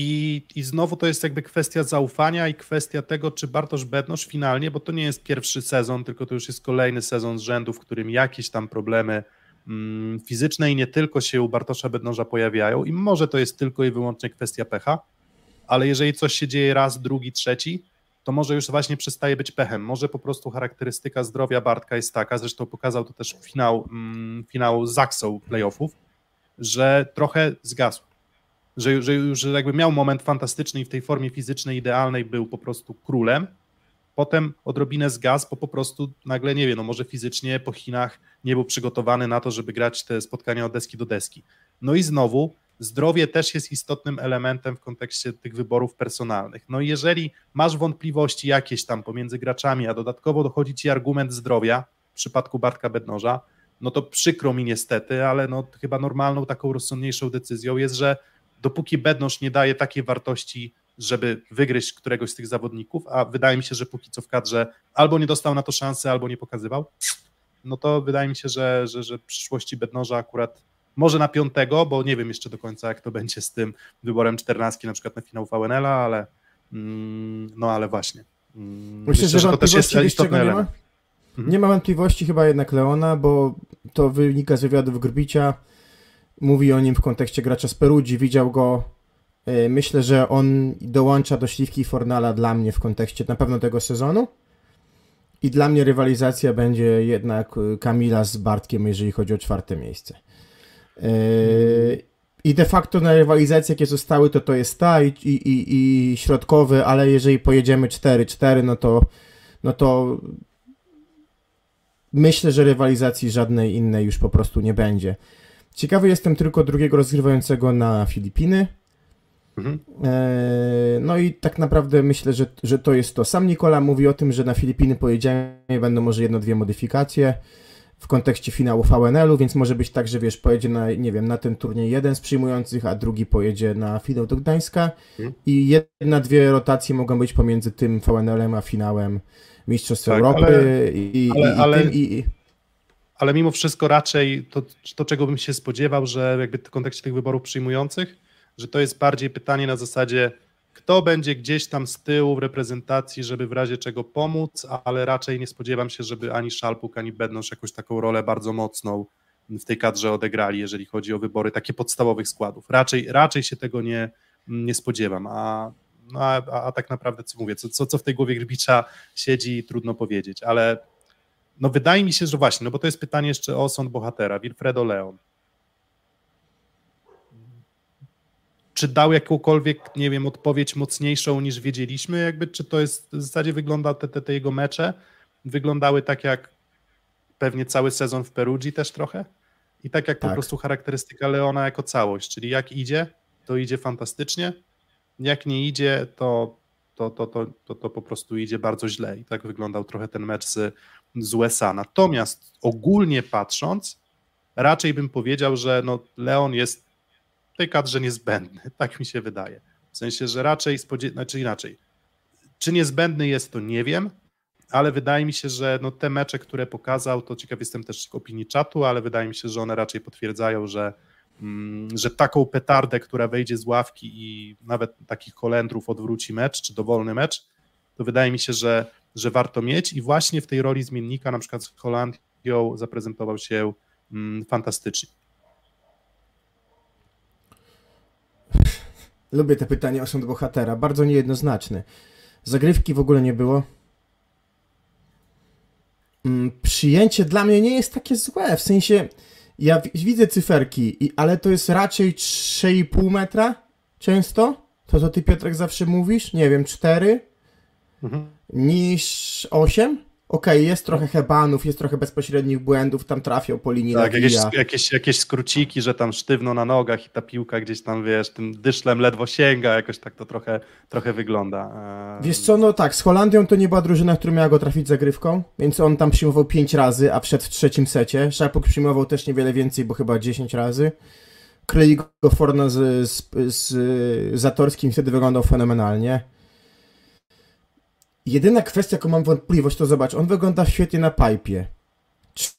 I, I znowu to jest jakby kwestia zaufania i kwestia tego, czy Bartosz Bednosz finalnie, bo to nie jest pierwszy sezon, tylko to już jest kolejny sezon z rzędu, w którym jakieś tam problemy mm, fizyczne i nie tylko się u Bartosza Bednoża pojawiają i może to jest tylko i wyłącznie kwestia pecha, ale jeżeli coś się dzieje raz, drugi, trzeci, to może już właśnie przestaje być pechem. Może po prostu charakterystyka zdrowia Bartka jest taka, zresztą pokazał to też finał, mm, finał Zaksą playoffów, że trochę zgasł. Że, że już jakby miał moment fantastyczny i w tej formie fizycznej idealnej był po prostu królem, potem odrobinę zgasł, bo po prostu nagle, nie wiem, no może fizycznie po Chinach nie był przygotowany na to, żeby grać te spotkania od deski do deski. No i znowu zdrowie też jest istotnym elementem w kontekście tych wyborów personalnych. No i jeżeli masz wątpliwości jakieś tam pomiędzy graczami, a dodatkowo dochodzi ci argument zdrowia w przypadku Bartka Bednoża, no to przykro mi niestety, ale no chyba normalną taką rozsądniejszą decyzją jest, że dopóki Bednoż nie daje takiej wartości, żeby wygryźć któregoś z tych zawodników, a wydaje mi się, że póki co w kadrze albo nie dostał na to szansy, albo nie pokazywał, no to wydaje mi się, że, że, że w przyszłości Bednoża akurat może na piątego, bo nie wiem jeszcze do końca, jak to będzie z tym wyborem czternastki, na przykład na finał VNL-a, ale mm, no ale właśnie. Mm, myślę, myślę, że, to też jest istotny element. Nie ma? Mhm. nie ma wątpliwości chyba jednak Leona, bo to wynika z wywiadów Grbicia. Mówi o nim w kontekście gracza z Perudzi, widział go. E, myślę, że on dołącza do śliwki Fornala dla mnie w kontekście na pewno tego sezonu. I dla mnie rywalizacja będzie jednak Kamila z Bartkiem, jeżeli chodzi o czwarte miejsce. Yy, I de facto na rywalizacje, jakie zostały, to to jest ta i, i, i środkowy, ale jeżeli pojedziemy 4-4, no to, no to myślę, że rywalizacji żadnej innej już po prostu nie będzie. Ciekawy jestem tylko drugiego rozgrywającego na Filipiny. Mhm. Eee, no i tak naprawdę myślę, że, że to jest to. Sam Nikola mówi o tym, że na Filipiny pojedziemy, będą może jedno, dwie modyfikacje w kontekście finału VNL-u, więc może być tak, że wiesz, pojedzie na, nie wiem, na ten turniej jeden z przyjmujących, a drugi pojedzie na finał do Gdańska hmm. i jedna, dwie rotacje mogą być pomiędzy tym VNL-em a finałem Mistrzostw tak, Europy ale, i, ale, i, ale, tym, i, ale mimo wszystko raczej to, to, czego bym się spodziewał, że jakby w kontekście tych wyborów przyjmujących, że to jest bardziej pytanie na zasadzie kto będzie gdzieś tam z tyłu w reprezentacji, żeby w razie czego pomóc, ale raczej nie spodziewam się, żeby ani Szalpuk, ani Bednosz jakąś taką rolę bardzo mocną w tej kadrze odegrali, jeżeli chodzi o wybory takie podstawowych składów. Raczej, raczej się tego nie, nie spodziewam, a, no a, a, tak naprawdę co mówię, co, co, co w tej głowie Grbicza siedzi, trudno powiedzieć, ale no wydaje mi się, że właśnie, no bo to jest pytanie jeszcze o sąd bohatera, Wilfredo Leon. czy dał jakąkolwiek, nie wiem, odpowiedź mocniejszą niż wiedzieliśmy, jakby, czy to jest, w zasadzie wygląda, te, te, te jego mecze wyglądały tak jak pewnie cały sezon w Perugii też trochę i tak jak tak. po prostu charakterystyka Leona jako całość, czyli jak idzie, to idzie fantastycznie, jak nie idzie, to, to, to, to, to, to po prostu idzie bardzo źle i tak wyglądał trochę ten mecz z, z USA. Natomiast ogólnie patrząc, raczej bym powiedział, że no Leon jest tej kadrze niezbędny, tak mi się wydaje. W sensie, że raczej, spodziew... znaczy inaczej, czy niezbędny jest, to nie wiem, ale wydaje mi się, że no te mecze, które pokazał, to ciekaw jestem też opinii czatu, ale wydaje mi się, że one raczej potwierdzają, że, mm, że taką petardę, która wejdzie z ławki i nawet takich Holendrów odwróci mecz, czy dowolny mecz, to wydaje mi się, że, że warto mieć i właśnie w tej roli zmiennika, na przykład z Holandią zaprezentował się mm, fantastycznie. Lubię te pytania o sąd bohatera, bardzo niejednoznaczny. Zagrywki w ogóle nie było. Mm, przyjęcie dla mnie nie jest takie złe, w sensie ja widzę cyferki, ale to jest raczej 3,5 metra często, to co ty Piotrek zawsze mówisz, nie wiem, 4 mhm. niż 8 okej, okay, jest trochę hebanów, jest trochę bezpośrednich błędów, tam trafią po linii Tak, jakieś, jakieś, jakieś skróciki, że tam sztywno na nogach i ta piłka gdzieś tam, wiesz, tym dyszlem ledwo sięga, jakoś tak to trochę, trochę wygląda. Wiesz co, no tak, z Holandią to nie była drużyna, która miała go trafić zagrywką, więc on tam przyjmował 5 razy, a wszedł w trzecim secie. Szarpuk przyjmował też niewiele więcej, bo chyba 10 razy. Klei go Forno z, z, z Zatorskim, wtedy wyglądał fenomenalnie. Jedyna kwestia, jaką mam wątpliwość, to zobacz, on wygląda świetnie na pipe.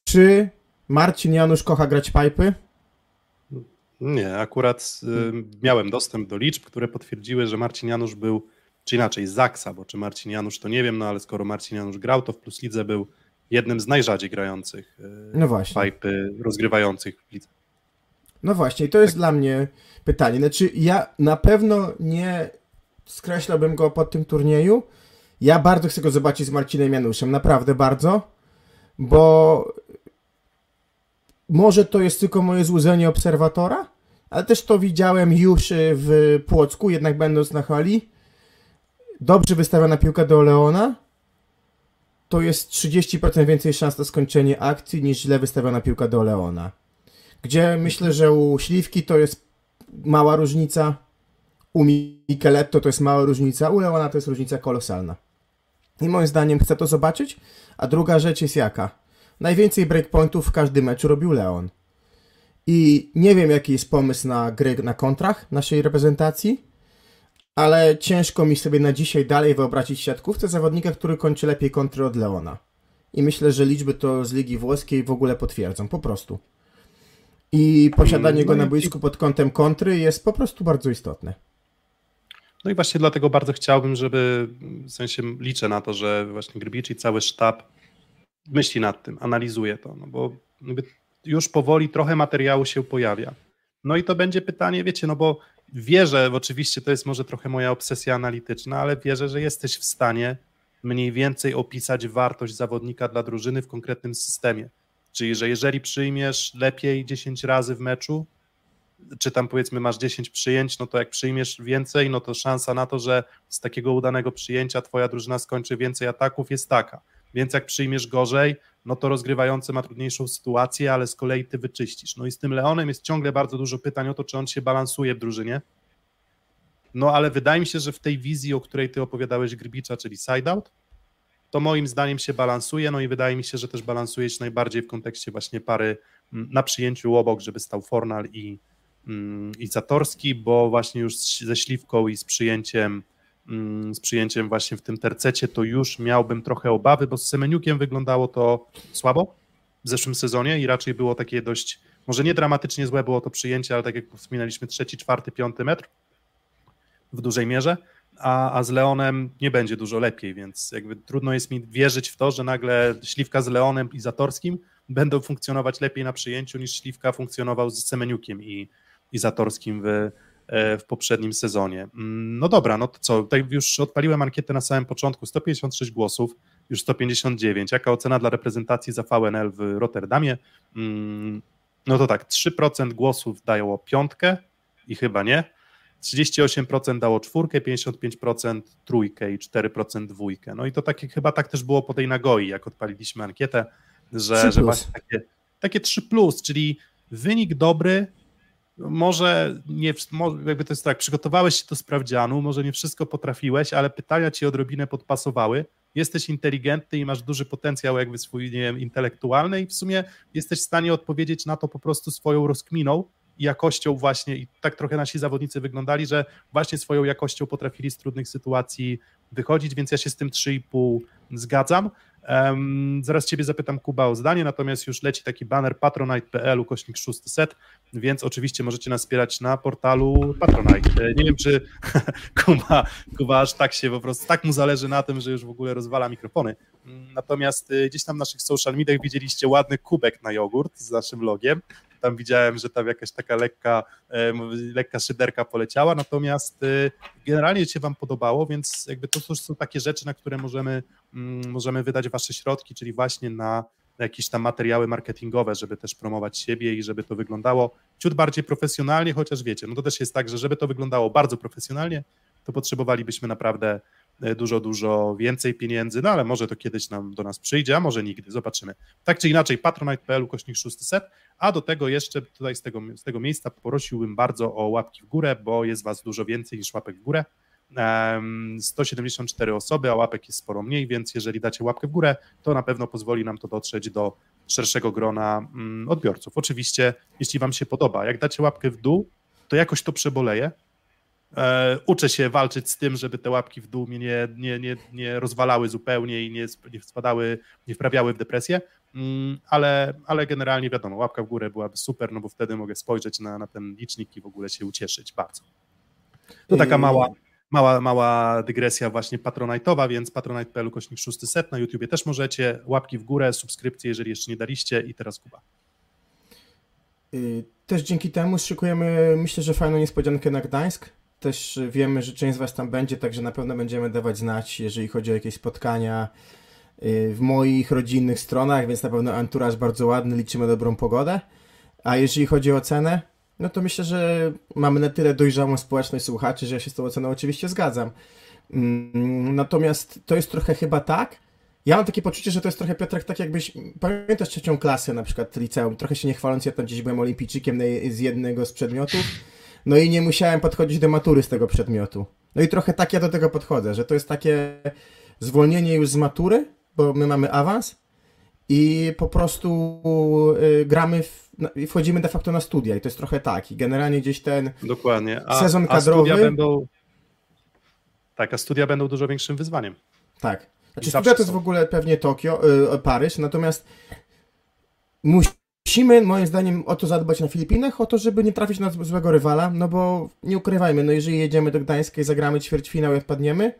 Czy Marcin Janusz kocha grać pipy? Nie, akurat y, miałem dostęp do liczb, które potwierdziły, że Marcin Janusz był, czy inaczej Zaksa, bo czy Marcin Janusz to nie wiem, no ale skoro Marcin Janusz grał, to w Plus Lidze był jednym z najrzadziej grających e, no właśnie. Pipy rozgrywających w lidze. No właśnie, i to jest tak. dla mnie pytanie. Znaczy, ja na pewno nie skreślałbym go pod tym turnieju. Ja bardzo chcę go zobaczyć z Marcinem Januszem, naprawdę bardzo, bo może to jest tylko moje złudzenie obserwatora, ale też to widziałem już w Płocku, jednak będąc na hali. Dobrze wystawiona piłka do Leona, to jest 30% więcej szans na skończenie akcji niż źle wystawiona piłka do Leona. Gdzie myślę, że u Śliwki to jest mała różnica, u Micheletto to jest mała różnica, u Leona to jest różnica kolosalna. I moim zdaniem chcę to zobaczyć. A druga rzecz jest jaka? Najwięcej breakpointów w każdym meczu robił Leon. I nie wiem, jaki jest pomysł na gry na kontrach naszej reprezentacji, ale ciężko mi sobie na dzisiaj dalej wyobrazić siatkówce zawodnika, który kończy lepiej kontry od Leona. I myślę, że liczby to z Ligi Włoskiej w ogóle potwierdzą, po prostu. I posiadanie go na no boisku pod kątem kontry jest po prostu bardzo istotne. No i właśnie dlatego bardzo chciałbym, żeby, w sensie liczę na to, że właśnie Grbicz i cały sztab myśli nad tym, analizuje to, no bo już powoli trochę materiału się pojawia. No i to będzie pytanie, wiecie, no bo wierzę, oczywiście to jest może trochę moja obsesja analityczna, ale wierzę, że jesteś w stanie mniej więcej opisać wartość zawodnika dla drużyny w konkretnym systemie. Czyli, że jeżeli przyjmiesz lepiej 10 razy w meczu, czy tam powiedzmy masz 10 przyjęć, no to jak przyjmiesz więcej, no to szansa na to, że z takiego udanego przyjęcia twoja drużyna skończy więcej ataków jest taka. Więc jak przyjmiesz gorzej, no to rozgrywający ma trudniejszą sytuację, ale z kolei ty wyczyścisz. No i z tym Leonem jest ciągle bardzo dużo pytań o to, czy on się balansuje w drużynie. No ale wydaje mi się, że w tej wizji, o której ty opowiadałeś Grbicza, czyli side-out, to moim zdaniem się balansuje, no i wydaje mi się, że też balansuje się najbardziej w kontekście właśnie pary mm, na przyjęciu obok, żeby stał Fornal i, mm, i Zatorski, bo właśnie już ze Śliwką i z przyjęciem mm, z przyjęciem właśnie w tym tercecie, to już miałbym trochę obawy, bo z Semeniukiem wyglądało to słabo w zeszłym sezonie i raczej było takie dość, może nie dramatycznie złe było to przyjęcie, ale tak jak wspominaliśmy, trzeci, czwarty, piąty metr w dużej mierze a, a z Leonem nie będzie dużo lepiej, więc jakby trudno jest mi wierzyć w to, że nagle Śliwka z Leonem i Zatorskim będą funkcjonować lepiej na przyjęciu niż Śliwka funkcjonował z Semeniukiem i, i Zatorskim w, e, w poprzednim sezonie. Mm, no dobra, no to co, tak już odpaliłem ankietę na samym początku, 156 głosów, już 159. Jaka ocena dla reprezentacji za VNL w Rotterdamie? Mm, no to tak, 3% głosów dają piątkę i chyba nie, 38% dało czwórkę, 55% trójkę i 4% dwójkę. No i to takie, chyba tak też było po tej Nagoi, jak odpaliliśmy ankietę, że, że właśnie takie, takie 3 plus, czyli wynik dobry, może nie, jakby to jest tak, przygotowałeś się do sprawdzianu, może nie wszystko potrafiłeś, ale pytania ci odrobinę podpasowały, jesteś inteligentny i masz duży potencjał jakby swój, nie wiem, intelektualny i w sumie jesteś w stanie odpowiedzieć na to po prostu swoją rozkminą, jakością właśnie. I tak trochę nasi zawodnicy wyglądali, że właśnie swoją jakością potrafili z trudnych sytuacji wychodzić, więc ja się z tym 3,5 zgadzam. Um, zaraz Ciebie zapytam, Kuba, o zdanie, natomiast już leci taki banner patronite.pl ukośnik 600, set, więc oczywiście możecie nas wspierać na portalu Patronite. E, nie wiem, czy Kuba, Kuba aż tak się po prostu, tak mu zależy na tym, że już w ogóle rozwala mikrofony. Natomiast e, gdzieś tam w naszych social mediach widzieliście ładny kubek na jogurt z naszym logiem, tam widziałem, że tam jakaś taka lekka, lekka szyderka poleciała, natomiast y, generalnie się Wam podobało, więc jakby to już są takie rzeczy, na które możemy, mm, możemy wydać Wasze środki, czyli właśnie na jakieś tam materiały marketingowe, żeby też promować siebie i żeby to wyglądało ciut bardziej profesjonalnie, chociaż wiecie, no to też jest tak, że żeby to wyglądało bardzo profesjonalnie, to potrzebowalibyśmy naprawdę E, dużo, dużo więcej pieniędzy, no ale może to kiedyś nam do nas przyjdzie, a może nigdy, zobaczymy. Tak czy inaczej, patronite.pl kośnik 600, a do tego jeszcze tutaj z tego, z tego miejsca prosiłbym bardzo o łapki w górę, bo jest was dużo więcej niż łapek w górę. 174 osoby, a łapek jest sporo mniej, więc jeżeli dacie łapkę w górę, to na pewno pozwoli nam to dotrzeć do szerszego grona mm, odbiorców. Oczywiście, jeśli Wam się podoba, jak dacie łapkę w dół, to jakoś to przeboleje, E, uczę się walczyć z tym, żeby te łapki w dół mnie nie, nie, nie, nie rozwalały zupełnie i nie, nie spadały, nie wprawiały w depresję, mm, ale, ale generalnie wiadomo, łapka w górę byłaby super, no bo wtedy mogę spojrzeć na, na ten licznik i w ogóle się ucieszyć bardzo. To taka mała, Mała, mała dygresja właśnie patronite'owa, więc patronite.pl kośnik 600 na YouTubie też możecie. Łapki w górę, subskrypcje, jeżeli jeszcze nie daliście i teraz Kuba. Y, też dzięki temu szykujemy, myślę, że fajną niespodziankę na Gdańsk. Też wiemy, że część z Was tam będzie, także na pewno będziemy dawać znać, jeżeli chodzi o jakieś spotkania y, w moich rodzinnych stronach, więc na pewno anturaż bardzo ładny, liczymy dobrą pogodę. A jeżeli chodzi o cenę, no to myślę, że mamy na tyle dojrzałą społeczność słuchaczy, że ja się z tą oceną oczywiście zgadzam. Mm, natomiast to jest trochę chyba tak, ja mam takie poczucie, że to jest trochę, Piotrek, tak jakbyś, pamiętasz trzecią klasę na przykład liceum, trochę się nie chwaląc, ja tam gdzieś byłem olimpijczykiem z jednego z przedmiotów, no i nie musiałem podchodzić do matury z tego przedmiotu. No i trochę tak ja do tego podchodzę, że to jest takie zwolnienie już z matury, bo my mamy awans i po prostu y, gramy, w, i wchodzimy de facto na studia i to jest trochę tak i generalnie gdzieś ten Dokładnie. A, sezon a kadrowy... studia będą, tak, a studia będą dużo większym wyzwaniem. Tak. Znaczy studia to jest w ogóle pewnie Tokio, y, Paryż, natomiast musimy moim zdaniem o to zadbać na Filipinach, o to, żeby nie trafić na złego rywala, no bo nie ukrywajmy, no jeżeli jedziemy do Gdańska i zagramy ćwierćfinał i odpadniemy,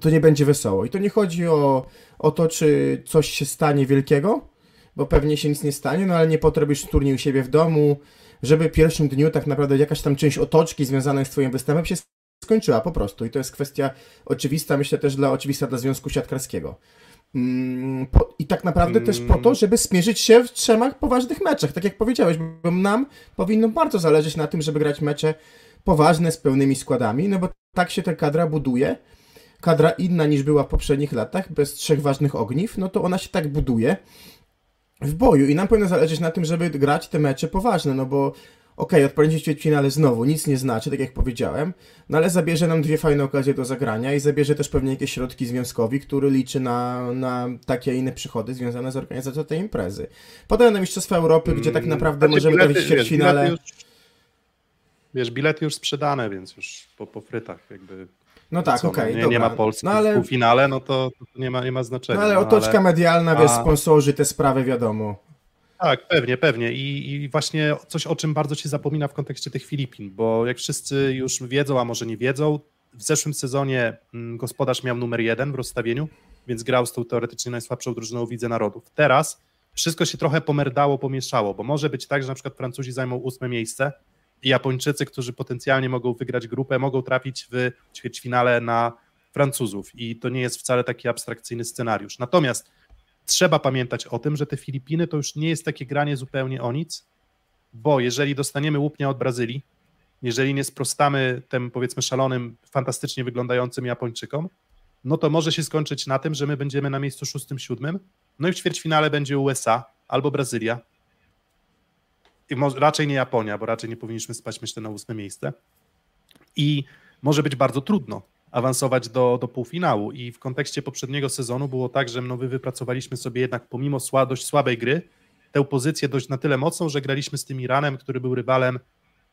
to nie będzie wesoło. I to nie chodzi o, o to, czy coś się stanie wielkiego, bo pewnie się nic nie stanie, no ale nie po to robisz turniej u siebie w domu, żeby w pierwszym dniu tak naprawdę jakaś tam część otoczki związana z twoim występem się skończyła po prostu. I to jest kwestia oczywista, myślę też dla oczywista dla Związku Siatkarskiego. Mm, I tak naprawdę też po to, żeby zmierzyć się w trzech poważnych meczach, tak jak powiedziałeś, bo nam powinno bardzo zależeć na tym, żeby grać mecze poważne z pełnymi składami, no bo tak się ta kadra buduje. Kadra inna niż była w poprzednich latach, bez trzech ważnych ogniw, no to ona się tak buduje w boju i nam powinno zależeć na tym, żeby grać te mecze poważne, no bo okej, okay, odpadnięcie w ćwierćfinale znowu nic nie znaczy, tak jak powiedziałem, no ale zabierze nam dwie fajne okazje do zagrania i zabierze też pewnie jakieś środki związkowi, który liczy na, na takie inne przychody związane z organizacją tej imprezy. Potem na Mistrzostwa Europy, gdzie tak naprawdę Znaczy, możemy trafić w wiesz, ćwierćfinale. już- Wiesz, bilety już sprzedane, więc już po, po frytach jakby. No tak, co, okej, nie, dobra. nie ma Polski no, ale, w półfinale, no to, to nie, ma, nie ma znaczenia. no ale no, otoczka medialna, wiesz, A- sponsorzy, te sprawy, wiadomo. Tak, pewnie, pewnie. I, I właśnie coś, o czym bardzo się zapomina w kontekście tych Filipin, bo jak wszyscy już wiedzą, a może nie wiedzą, w zeszłym sezonie mm, gospodarz miał numer jeden w rozstawieniu, więc grał z tą teoretycznie najsłabszą drużyną w Lidze Narodów. Teraz wszystko się trochę pomerdało, pomieszało, bo może być tak, że na przykład Francuzi zajmą ósme miejsce i Japończycy, którzy potencjalnie mogą wygrać grupę, mogą trafić w ćwierćfinale na Francuzów i to nie jest wcale taki abstrakcyjny scenariusz. Natomiast trzeba pamiętać o tym, że te Filipiny to już nie jest takie granie zupełnie o nic, bo jeżeli dostaniemy łupnia od Brazylii, jeżeli nie sprostamy tym powiedzmy szalonym, fantastycznie wyglądającym Japończykom, no to może się skończyć na tym, że my będziemy na miejscu szóstym, siódmym, no i w ćwierćfinale będzie USA albo Brazylia. I może, raczej nie Japonia, bo raczej nie powinniśmy spać, myślę, na ósme miejsce. I może być bardzo trudno awansować do, do półfinału. I w kontekście poprzedniego sezonu było tak, że no, wy wypracowaliśmy sobie jednak pomimo sła, dość słabej gry tę pozycję dość na tyle mocną, że graliśmy z tym Iranem, który był rywalem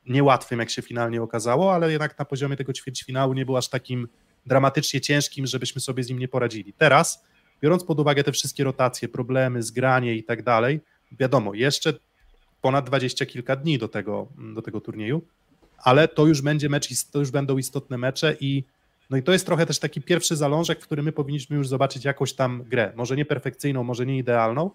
niełatwym, jak się finalnie okazało, ale jednak na poziomie tego ćwierćfinału nie był aż takim dramatycznie ciężkim, żebyśmy sobie z nim nie poradzili. Teraz, biorąc pod uwagę te wszystkie rotacje, problemy, zgranie i tak dalej, wiadomo, jeszcze ponad dwadzieścia kilka dni do tego, do tego turnieju, ale to już będzie mecz, to już będą istotne mecze i no i to jest trochę też taki pierwszy zalążek, w którym my powinniśmy już zobaczyć jakąś tam grę, może nie perfekcyjną, może nie idealną,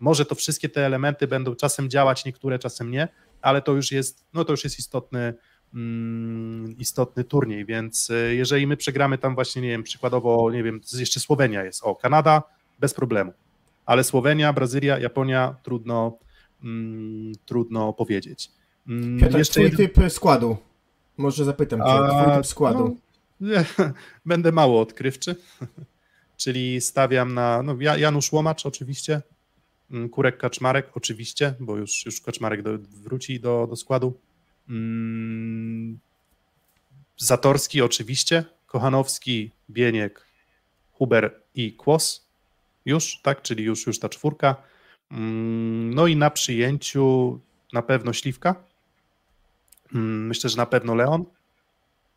może to wszystkie te elementy będą czasem działać, niektóre czasem nie, ale to już jest, no to już jest istotny, mm, istotny turniej, więc y, jeżeli my przegramy tam właśnie, nie wiem, przykładowo, nie wiem, jeszcze Słowenia jest, o, Kanada bez problemu, ale Słowenia, Brazylia, Japonia, trudno, mm, trudno powiedzieć. Mm, Piotr, twój jeden- typ składu. Może zapytam cię, A, twój typ składu. no, będę mało odkrywczy, czyli stawiam na no, Ja- Janusz Łomacz oczywiście, mm, Kurek Kaczmarek oczywiście, bo już, już Kaczmarek do, wróci do, do składu. Mm, Zatorski oczywiście, Kochanowski, Bieniek, Huber i Kłos. Już, tak, czyli już, już ta czwórka. Mm, No i na przyjęciu na pewno Śliwka. Myślę, że na pewno Leon.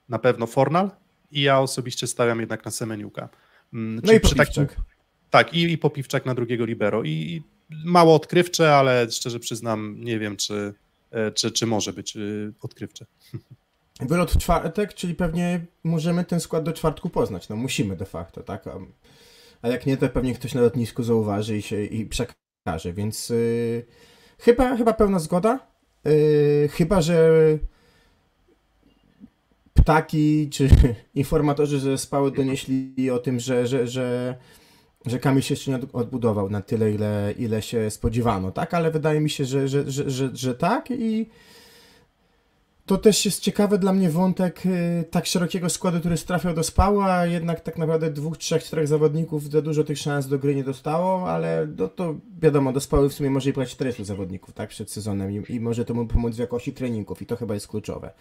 Na pewno Fornal. I ja osobiście stawiam jednak na Semeniuka. Mm, No czyli i przy takim- Popiwczak. tak, i, i Popiwczak na drugiego libero. I, I mało odkrywcze, ale szczerze przyznam, nie wiem, czy, e, czy, czy może być e, odkrywcze. Wylot w czwartek, czyli pewnie możemy ten skład do czwartku poznać. No musimy de facto, tak? A, a jak nie, to pewnie ktoś na lotnisku zauważy i się i przekaże, więc yy, chyba, chyba pełna zgoda. Yy, chyba, że ptaki czy informatorzy ze spały donieśli o tym, że, że, że, że Kamil się jeszcze nie odbudował na tyle, ile, ile się spodziewano, tak? Ale wydaje mi się, że, że, że, że, że tak i to też jest ciekawy dla mnie wątek y, tak szerokiego składu, który trafiał do spała, a jednak tak naprawdę dwóch, trzech, czterech zawodników za dużo tych szans do gry nie dostało, ale no to wiadomo, do spały w sumie może i płać 40 zawodników tak przed sezonem i, i może to mu pomóc w jakości treningów i to chyba jest kluczowe.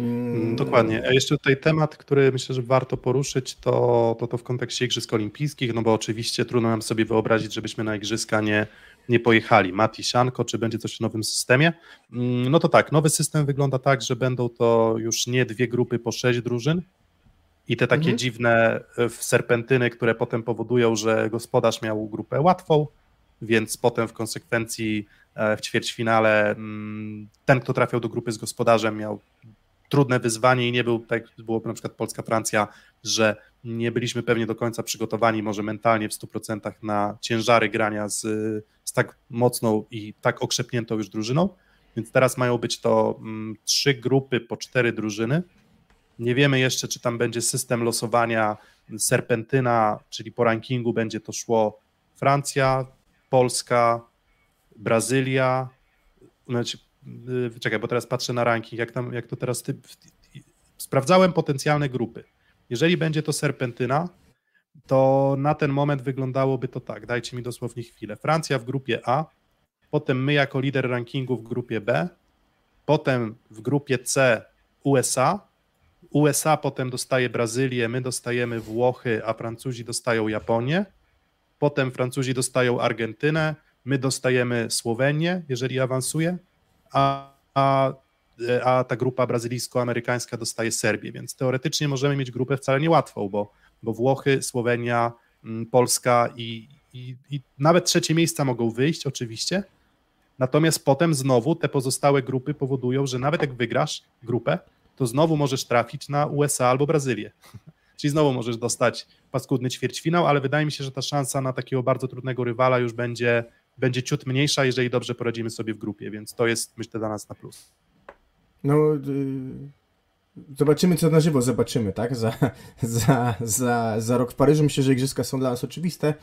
Mm, Dokładnie. A jeszcze tutaj temat, który myślę, że warto poruszyć, to, to to w kontekście Igrzysk Olimpijskich, no bo oczywiście trudno nam sobie wyobrazić, żebyśmy na Igrzyska nie, nie pojechali. Mati Sianko, czy będzie coś w nowym systemie? Mm, no to tak, nowy system wygląda tak, że będą to już nie dwie grupy po sześć drużyn i te takie mhm. dziwne e, serpentyny, które potem powodują, że gospodarz miał grupę łatwą, więc potem w konsekwencji e, w ćwierćfinale mm, ten, kto trafiał do grupy z gospodarzem miał trudne wyzwanie i nie był, tak było na przykład Polska-Francja, że nie byliśmy pewnie do końca przygotowani, może mentalnie w 100% na ciężary grania z, z tak mocną i tak okrzepniętą już drużyną. Więc teraz mają być to mm, trzy grupy po cztery drużyny. Nie wiemy jeszcze, czy tam będzie system losowania serpentyna, czyli po rankingu będzie to szło Francja, Polska, Brazylia, znaczy czekaj, bo teraz patrzę na ranking, jak, tam, jak to teraz ty, sprawdzałem potencjalne grupy. Jeżeli będzie to serpentyna, to na ten moment wyglądałoby to tak, dajcie mi dosłownie chwilę. Francja w grupie A, potem my jako lider rankingu w grupie B, potem w grupie C USA, USA potem dostaje Brazylię, my dostajemy Włochy, a Francuzi dostają Japonię, potem Francuzi dostają Argentynę, my dostajemy Słowenię, jeżeli awansuje, a, a, a ta grupa brazylijsko-amerykańska dostaje Serbię, więc teoretycznie możemy mieć grupę wcale niełatwą, bo, bo Włochy, Słowenia, mm, Polska i, i, i nawet trzecie miejsca mogą wyjść oczywiście, natomiast potem znowu te pozostałe grupy powodują, że nawet jak wygrasz grupę, to znowu możesz trafić na USA albo Brazylię. Czyli znowu możesz dostać paskudny ćwierćfinał, ale wydaje mi się, że ta szansa na takiego bardzo trudnego rywala już będzie będzie ciut mniejsza, jeżeli dobrze poradzimy sobie w grupie, więc to jest myślę dla nas na plus. No, y, zobaczymy co na żywo zobaczymy, tak? Za, za, za, za rok w Paryżu myślę, że igrzyska są dla nas oczywiste.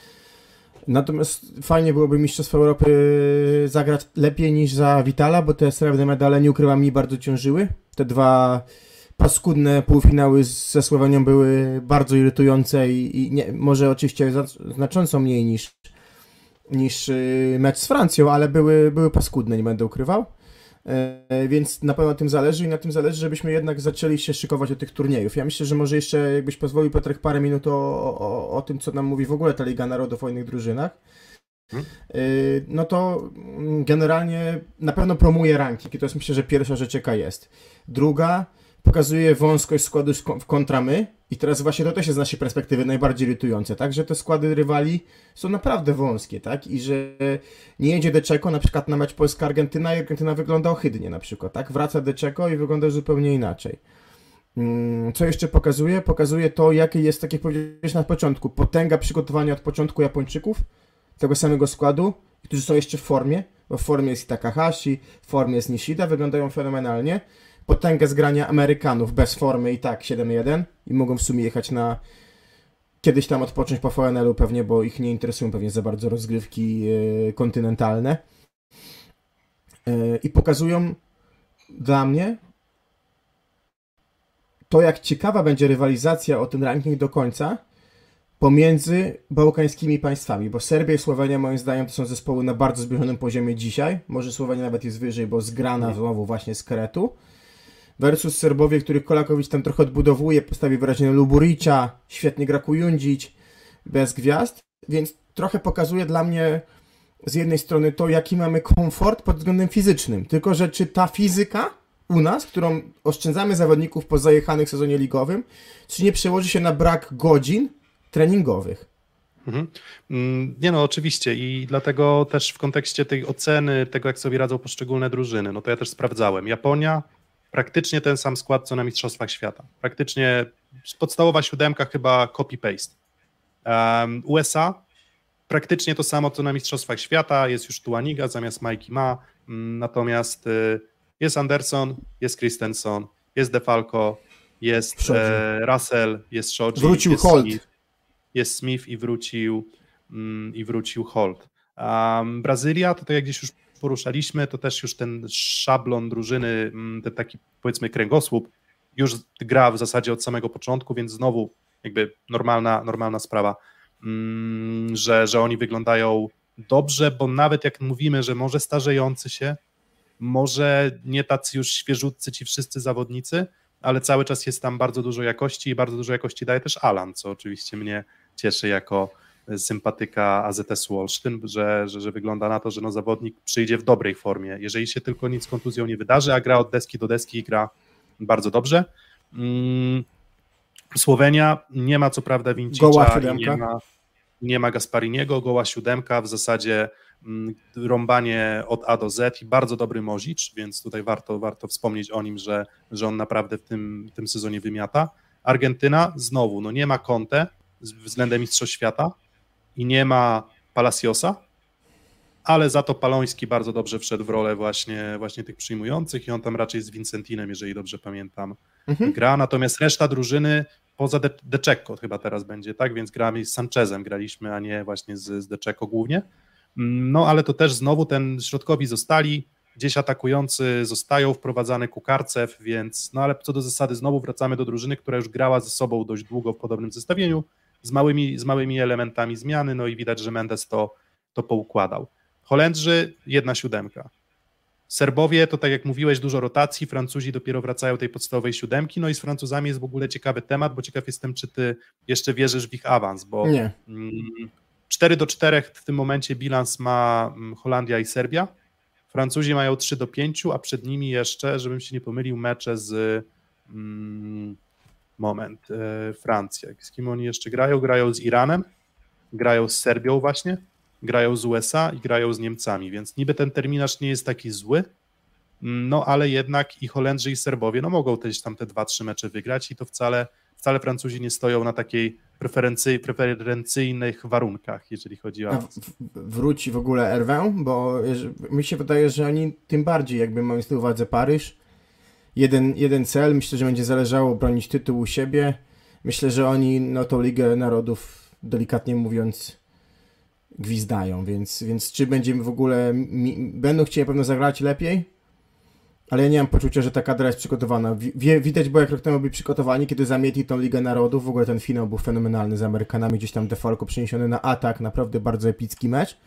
Natomiast fajnie byłoby Mistrzostwa Europy zagrać lepiej niż za Vitala, bo te srebrne medale, nie ukrywam, mi bardzo ciążyły. Te dwa paskudne półfinały ze Słowenią były bardzo irytujące i, i nie, może oczywiście znacząco mniej niż niż y, mecz z Francją, ale były, były paskudne, nie będę ukrywał. E, więc na pewno na tym zależy i na tym zależy, żebyśmy jednak zaczęli się szykować do tych turniejów. Ja myślę, że może jeszcze, jakbyś pozwolił, Piotrek, parę minut o, o, o tym, co nam mówi w ogóle ta Liga Narodów o innych drużynach. Hmm? No to mm, generalnie na pewno promuje ranking i to jest myślę, że pierwsza rzecz jaka jest. Druga, pokazuje wąskość składu w kontra my. I teraz właśnie to też jest z naszej perspektywy najbardziej irytujące, tak, że te składy rywali są naprawdę wąskie, tak, i że nie jedzie Deczeko na przykład na mecz Polska-Argentyna i Argentyna wygląda ohydnie na przykład, tak, wraca Deczeko i wygląda zupełnie inaczej. Mm, co jeszcze pokazuje? Pokazuje to, jakie jest, tak jak powiedziałeś na początku, potęga przygotowania od początku Japończyków, tego samego składu, którzy są jeszcze w formie, bo w formie jest Takahashi, w formie jest Nishida, wyglądają fenomenalnie, potęgę zgrania Amerykanów bez formy i tak 7-1 i mogą w sumie jechać na kiedyś tam odpocząć po VNL-u pewnie, bo ich nie interesują pewnie za bardzo rozgrywki yy, kontynentalne. Yy, I pokazują dla mnie to, jak ciekawa będzie rywalizacja o ten ranking do końca pomiędzy bałkańskimi państwami, bo Serbia i Słowenia moim zdaniem to są zespoły na bardzo zbliżonym poziomie dzisiaj. Może Słowenia nawet jest wyżej, bo zgrana znowu właśnie z Kretu versus Serbowie, których Kolakowicz tam trochę odbudowuje, postawi wyraźnie Luburicia, świetnie gra Kujundzić, bez gwiazd, więc trochę pokazuje dla mnie z jednej strony to, jaki mamy komfort pod względem fizycznym, tylko że czy ta fizyka u nas, którą oszczędzamy zawodników po zajechanych sezonie ligowym, czy nie przełoży się na brak godzin treningowych? Mhm. Mm, nie no, oczywiście i dlatego też w kontekście tej oceny, tego jak sobie radzą poszczególne drużyny, no to ja też sprawdzałem. Japonia praktycznie ten sam skład, co na Mistrzostwach Świata. Praktycznie podstawowa siódemka chyba copy-paste. Um, USA praktycznie to samo, co na Mistrzostwach Świata, jest już Tuaniga zamiast Mikey Ma, mm, natomiast y, jest Anderson, jest Christensen, jest DeFalco, jest e, Russell, jest Shoji, wrócił jest Holt. Smith, jest Smith i wrócił mm, i wrócił Holt. Um, Brazylia, to tak jak gdzieś już poruszaliśmy, to też już ten szablon drużyny, mm, ten taki powiedzmy kręgosłup, już gra w zasadzie od samego początku, więc znowu jakby normalna, normalna sprawa, mm, że, że oni wyglądają dobrze, bo nawet jak mówimy, że może starzejący się, może nie tacy już świeżutcy ci wszyscy zawodnicy, ale cały czas jest tam bardzo dużo jakości i bardzo dużo jakości daje też Alan, co oczywiście mnie cieszy jako sympatyka AZS-u Olsztyn, że, że, że wygląda na to, że no zawodnik przyjdzie w dobrej formie. Jeżeli się tylko nic z kontuzją nie wydarzy, a gra od deski do deski i gra bardzo dobrze. Mm, Słowenia nie ma co prawda Wincicza, nie ma, nie ma Gaspariniego, goła siódemka, w zasadzie mm, rąbanie od A do Z i bardzo dobry Mozicz, więc tutaj warto, warto wspomnieć o nim, że, że on naprawdę w tym, w tym sezonie wymiata. Argentyna znowu, no nie ma Conte względem Mistrzostw Świata i nie ma Palaciosa, ale za to Paloński bardzo dobrze wszedł w rolę właśnie, właśnie tych przyjmujących i on tam raczej z Vincentinem, jeżeli dobrze pamiętam, mhm. gra, natomiast reszta drużyny poza De, chyba teraz będzie, tak, więc gramy z Sanchezem graliśmy, a nie właśnie z, z głównie, no ale to też znowu ten środkowi zostali, gdzieś atakujący zostają, wprowadzany Kukarcew, więc no ale co do zasady znowu wracamy do drużyny, która już grała ze sobą dość długo w podobnym zestawieniu, z małymi, z małymi elementami zmiany, no i widać, że Mendes to, to poukładał. Holendrzy jedna siódemka. Serbowie to tak jak mówiłeś, dużo rotacji, Francuzi dopiero wracają tej podstawowej siódemki, no i z Francuzami jest w ogóle ciekawy temat, bo ciekaw jestem, czy ty jeszcze wierzysz w ich awans, bo Nie. 4 mm, do 4 w tym momencie bilans ma mm, Holandia i Serbia, Francuzi mają 3 do 5, a przed nimi jeszcze, żebym się nie pomylił, mecze z mm, moment, e, Francja, z kim oni jeszcze grają? Grają z Iranem, grają z Serbią właśnie, grają z USA i grają z Niemcami, więc niby ten terminarz nie jest taki zły, no ale jednak i Holendrzy i Serbowie no mogą też tam te dwa, trzy mecze wygrać i to wcale, wcale Francuzi nie stoją na takiej preferency, preferencyjnych warunkach, jeżeli chodzi o... wróci w ogóle Erwę, bo mi się wydaje, że oni tym bardziej jakby mając na uwadze Paryż, jeden, jeden cel, myślę, że będzie zależało bronić tytuł u siebie, myślę, że oni no tą Ligę Narodów delikatnie mówiąc gwizdają, więc, więc czy będziemy w ogóle, mi, będą chcieli pewno zagrać lepiej, ale ja nie mam poczucia, że ta kadra jest przygotowana. Wie, widać bo jak rok temu byli przygotowani, kiedy zamietli tą Ligę Narodów, w ogóle ten finał był fenomenalny z Amerykanami, gdzieś tam Defalco przeniesiony na atak, naprawdę bardzo epicki mecz.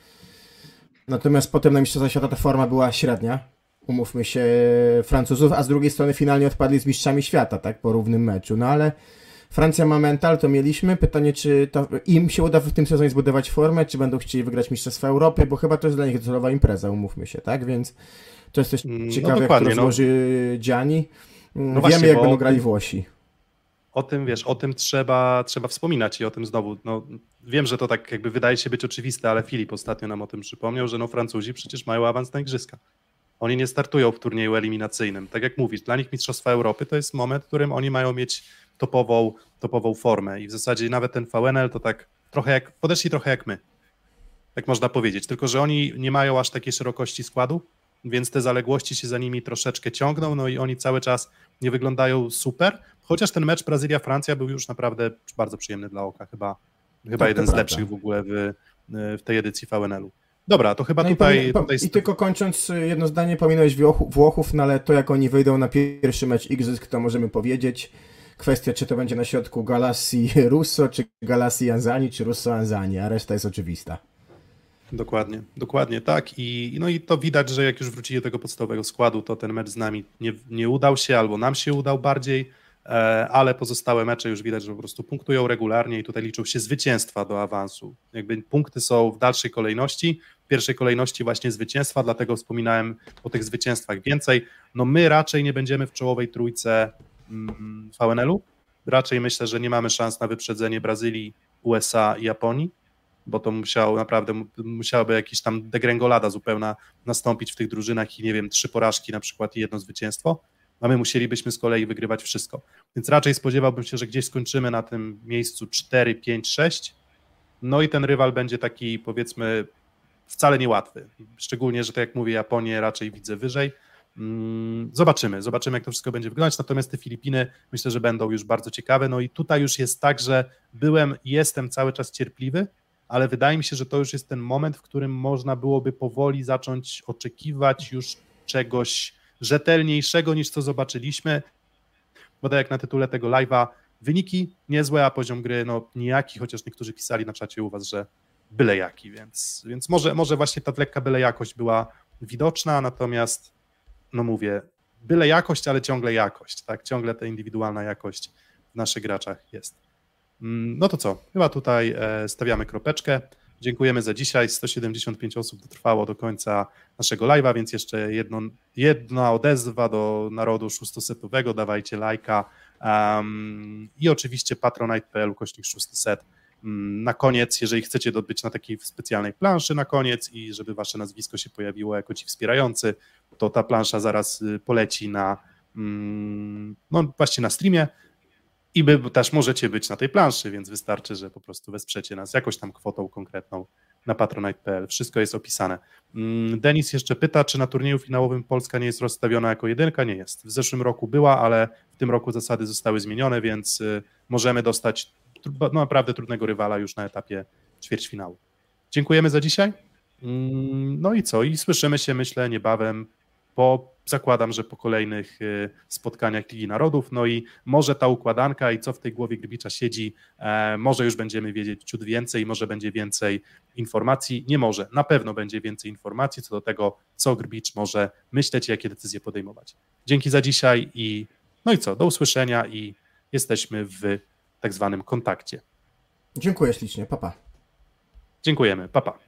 Natomiast potem na Mistrzostwach Świata ta forma była średnia, umówmy się, Francuzów, a z drugiej strony finalnie odpadli z Mistrzami Świata, tak, po równym meczu, no ale Francja ma mental, to mieliśmy. Pytanie, czy to im się uda w tym sezonie zbudować formę, czy będą chcieli wygrać Mistrzostwa Europy, bo chyba to jest dla nich celowa impreza, umówmy się, tak? Więc to jest też mm, no ciekawe, jak to no. rozłoży no. Gianni. No Wiemy, właśnie, jak będą grali Włosi. O tym, wiesz, o tym trzeba, trzeba wspominać i o tym znowu, no wiem, że to tak jakby wydaje się być oczywiste, ale Filip ostatnio nam o tym przypomniał, że no Francuzi przecież mają awans na igrzyska. Oni nie startują w turnieju eliminacyjnym. Tak jak mówisz, dla nich Mistrzostwa Europy to jest moment, w którym oni mają mieć topową, topową formę. I w zasadzie nawet ten VNL to tak trochę jak, podeszli trochę jak my, tak można powiedzieć, tylko że oni nie mają aż takiej szerokości składu, więc te zaległości się za nimi troszeczkę ciągną, no i oni cały czas nie wyglądają super, chociaż ten mecz Brazylia-Francja był już naprawdę bardzo przyjemny dla oka, chyba, chyba tak, jeden z lepszych w ogóle w, w tej edycji VNL-u. Dobra, to chyba no tutaj, i, tutaj... I tylko kończąc jedno zdanie, pominąłeś Włochów, no ale to jak oni wyjdą na pierwszy mecz Igrzysk, to możemy powiedzieć, Kwestia, czy to będzie na środku Galassi Russo, czy Galassi Anzani, czy Russo Anzani, a reszta jest oczywista. Dokładnie, dokładnie tak. I, no i to widać, że jak już wrócili do tego podstawowego składu, to ten mecz z nami nie, nie udał się, albo nam się udał bardziej, ale pozostałe mecze już widać, że po prostu punktują regularnie i tutaj liczą się zwycięstwa do awansu. Jakby punkty są w dalszej kolejności, w pierwszej kolejności właśnie zwycięstwa, dlatego wspominałem o tych zwycięstwach więcej. No my raczej nie będziemy w czołowej trójce Mm, VNL-u. Raczej myślę, że nie mamy szans na wyprzedzenie Brazylii, USA i Japonii, bo to musiał naprawdę, musiałaby jakiś tam degrengolada zupełna nastąpić w tych drużynach i nie wiem, trzy porażki na przykład i jedno zwycięstwo. A my musielibyśmy z kolei wygrywać wszystko. Więc raczej spodziewałbym się, że gdzieś skończymy na tym miejscu 4, 5, 6. No i ten rywal będzie taki, powiedzmy, wcale niełatwy. Szczególnie, że tak jak mówię, Japonię raczej widzę wyżej. Mm, zobaczymy, zobaczymy, jak to wszystko będzie wyglądać. Natomiast te Filipiny myślę, że będą już bardzo ciekawe. No i tutaj już jest tak, że byłem, jestem cały czas cierpliwy, ale wydaje mi się, że to już jest ten moment, w którym można byłoby powoli zacząć oczekiwać już czegoś rzetelniejszego niż co zobaczyliśmy. Bo tak jak na tytule tego live'a, wyniki niezłe, a poziom gry no nijaki, chociaż niektórzy pisali na czacie u was, że byle jaki, więc, więc może, może właśnie ta lekka byle jakość była widoczna, natomiast no mówię, byle jakość, ale ciągle jakość, tak, ciągle ta indywidualna jakość w naszych graczach jest. Mm, no to co, chyba tutaj e, stawiamy kropeczkę. Dziękujemy za dzisiaj. 175 osób dotrwało do końca naszego live'a, więc jeszcze jedno, jedna odezwa do narodu szóstosetowego. Dawajcie lajka. Um, I oczywiście patronite.pl kośnik szósty set. Um, na koniec, jeżeli chcecie dobyć na takiej specjalnej planszy na koniec i żeby wasze nazwisko się pojawiło jako ci wspierający, to ta plansza zaraz y, poleci na um, no właśnie na streamie i wy też możecie być na tej planszy, więc wystarczy, że po prostu wesprzecie nas jakąś tam kwotą konkretną na patronite.pl. Wszystko jest opisane. Mm, Denis jeszcze pyta, czy na turnieju finałowym Polska nie jest rozstawiona jako jedynka? Nie jest. W zeszłym roku była, ale w tym roku zasady zostały zmienione, więc y, możemy dostać no, naprawdę trudnego rywala już na etapie ćwierćfinału. Dziękujemy za dzisiaj. Mm, no i co? I słyszymy się, myślę, niebawem po zakładam, że po kolejnych y, spotkaniach Ligi Narodów, no i może ta układanka i co w tej głowie Grybicza siedzi, e, może już będziemy wiedzieć ciut więcej, może będzie więcej informacji, nie może, na pewno będzie więcej informacji co do tego, co Grbicz może myśleć i jakie decyzje podejmować. Dzięki za dzisiaj i no i co, do usłyszenia i jesteśmy w tak zwanym kontakcie. Dziękuję ślicznie, papa. Dziękujemy, papa.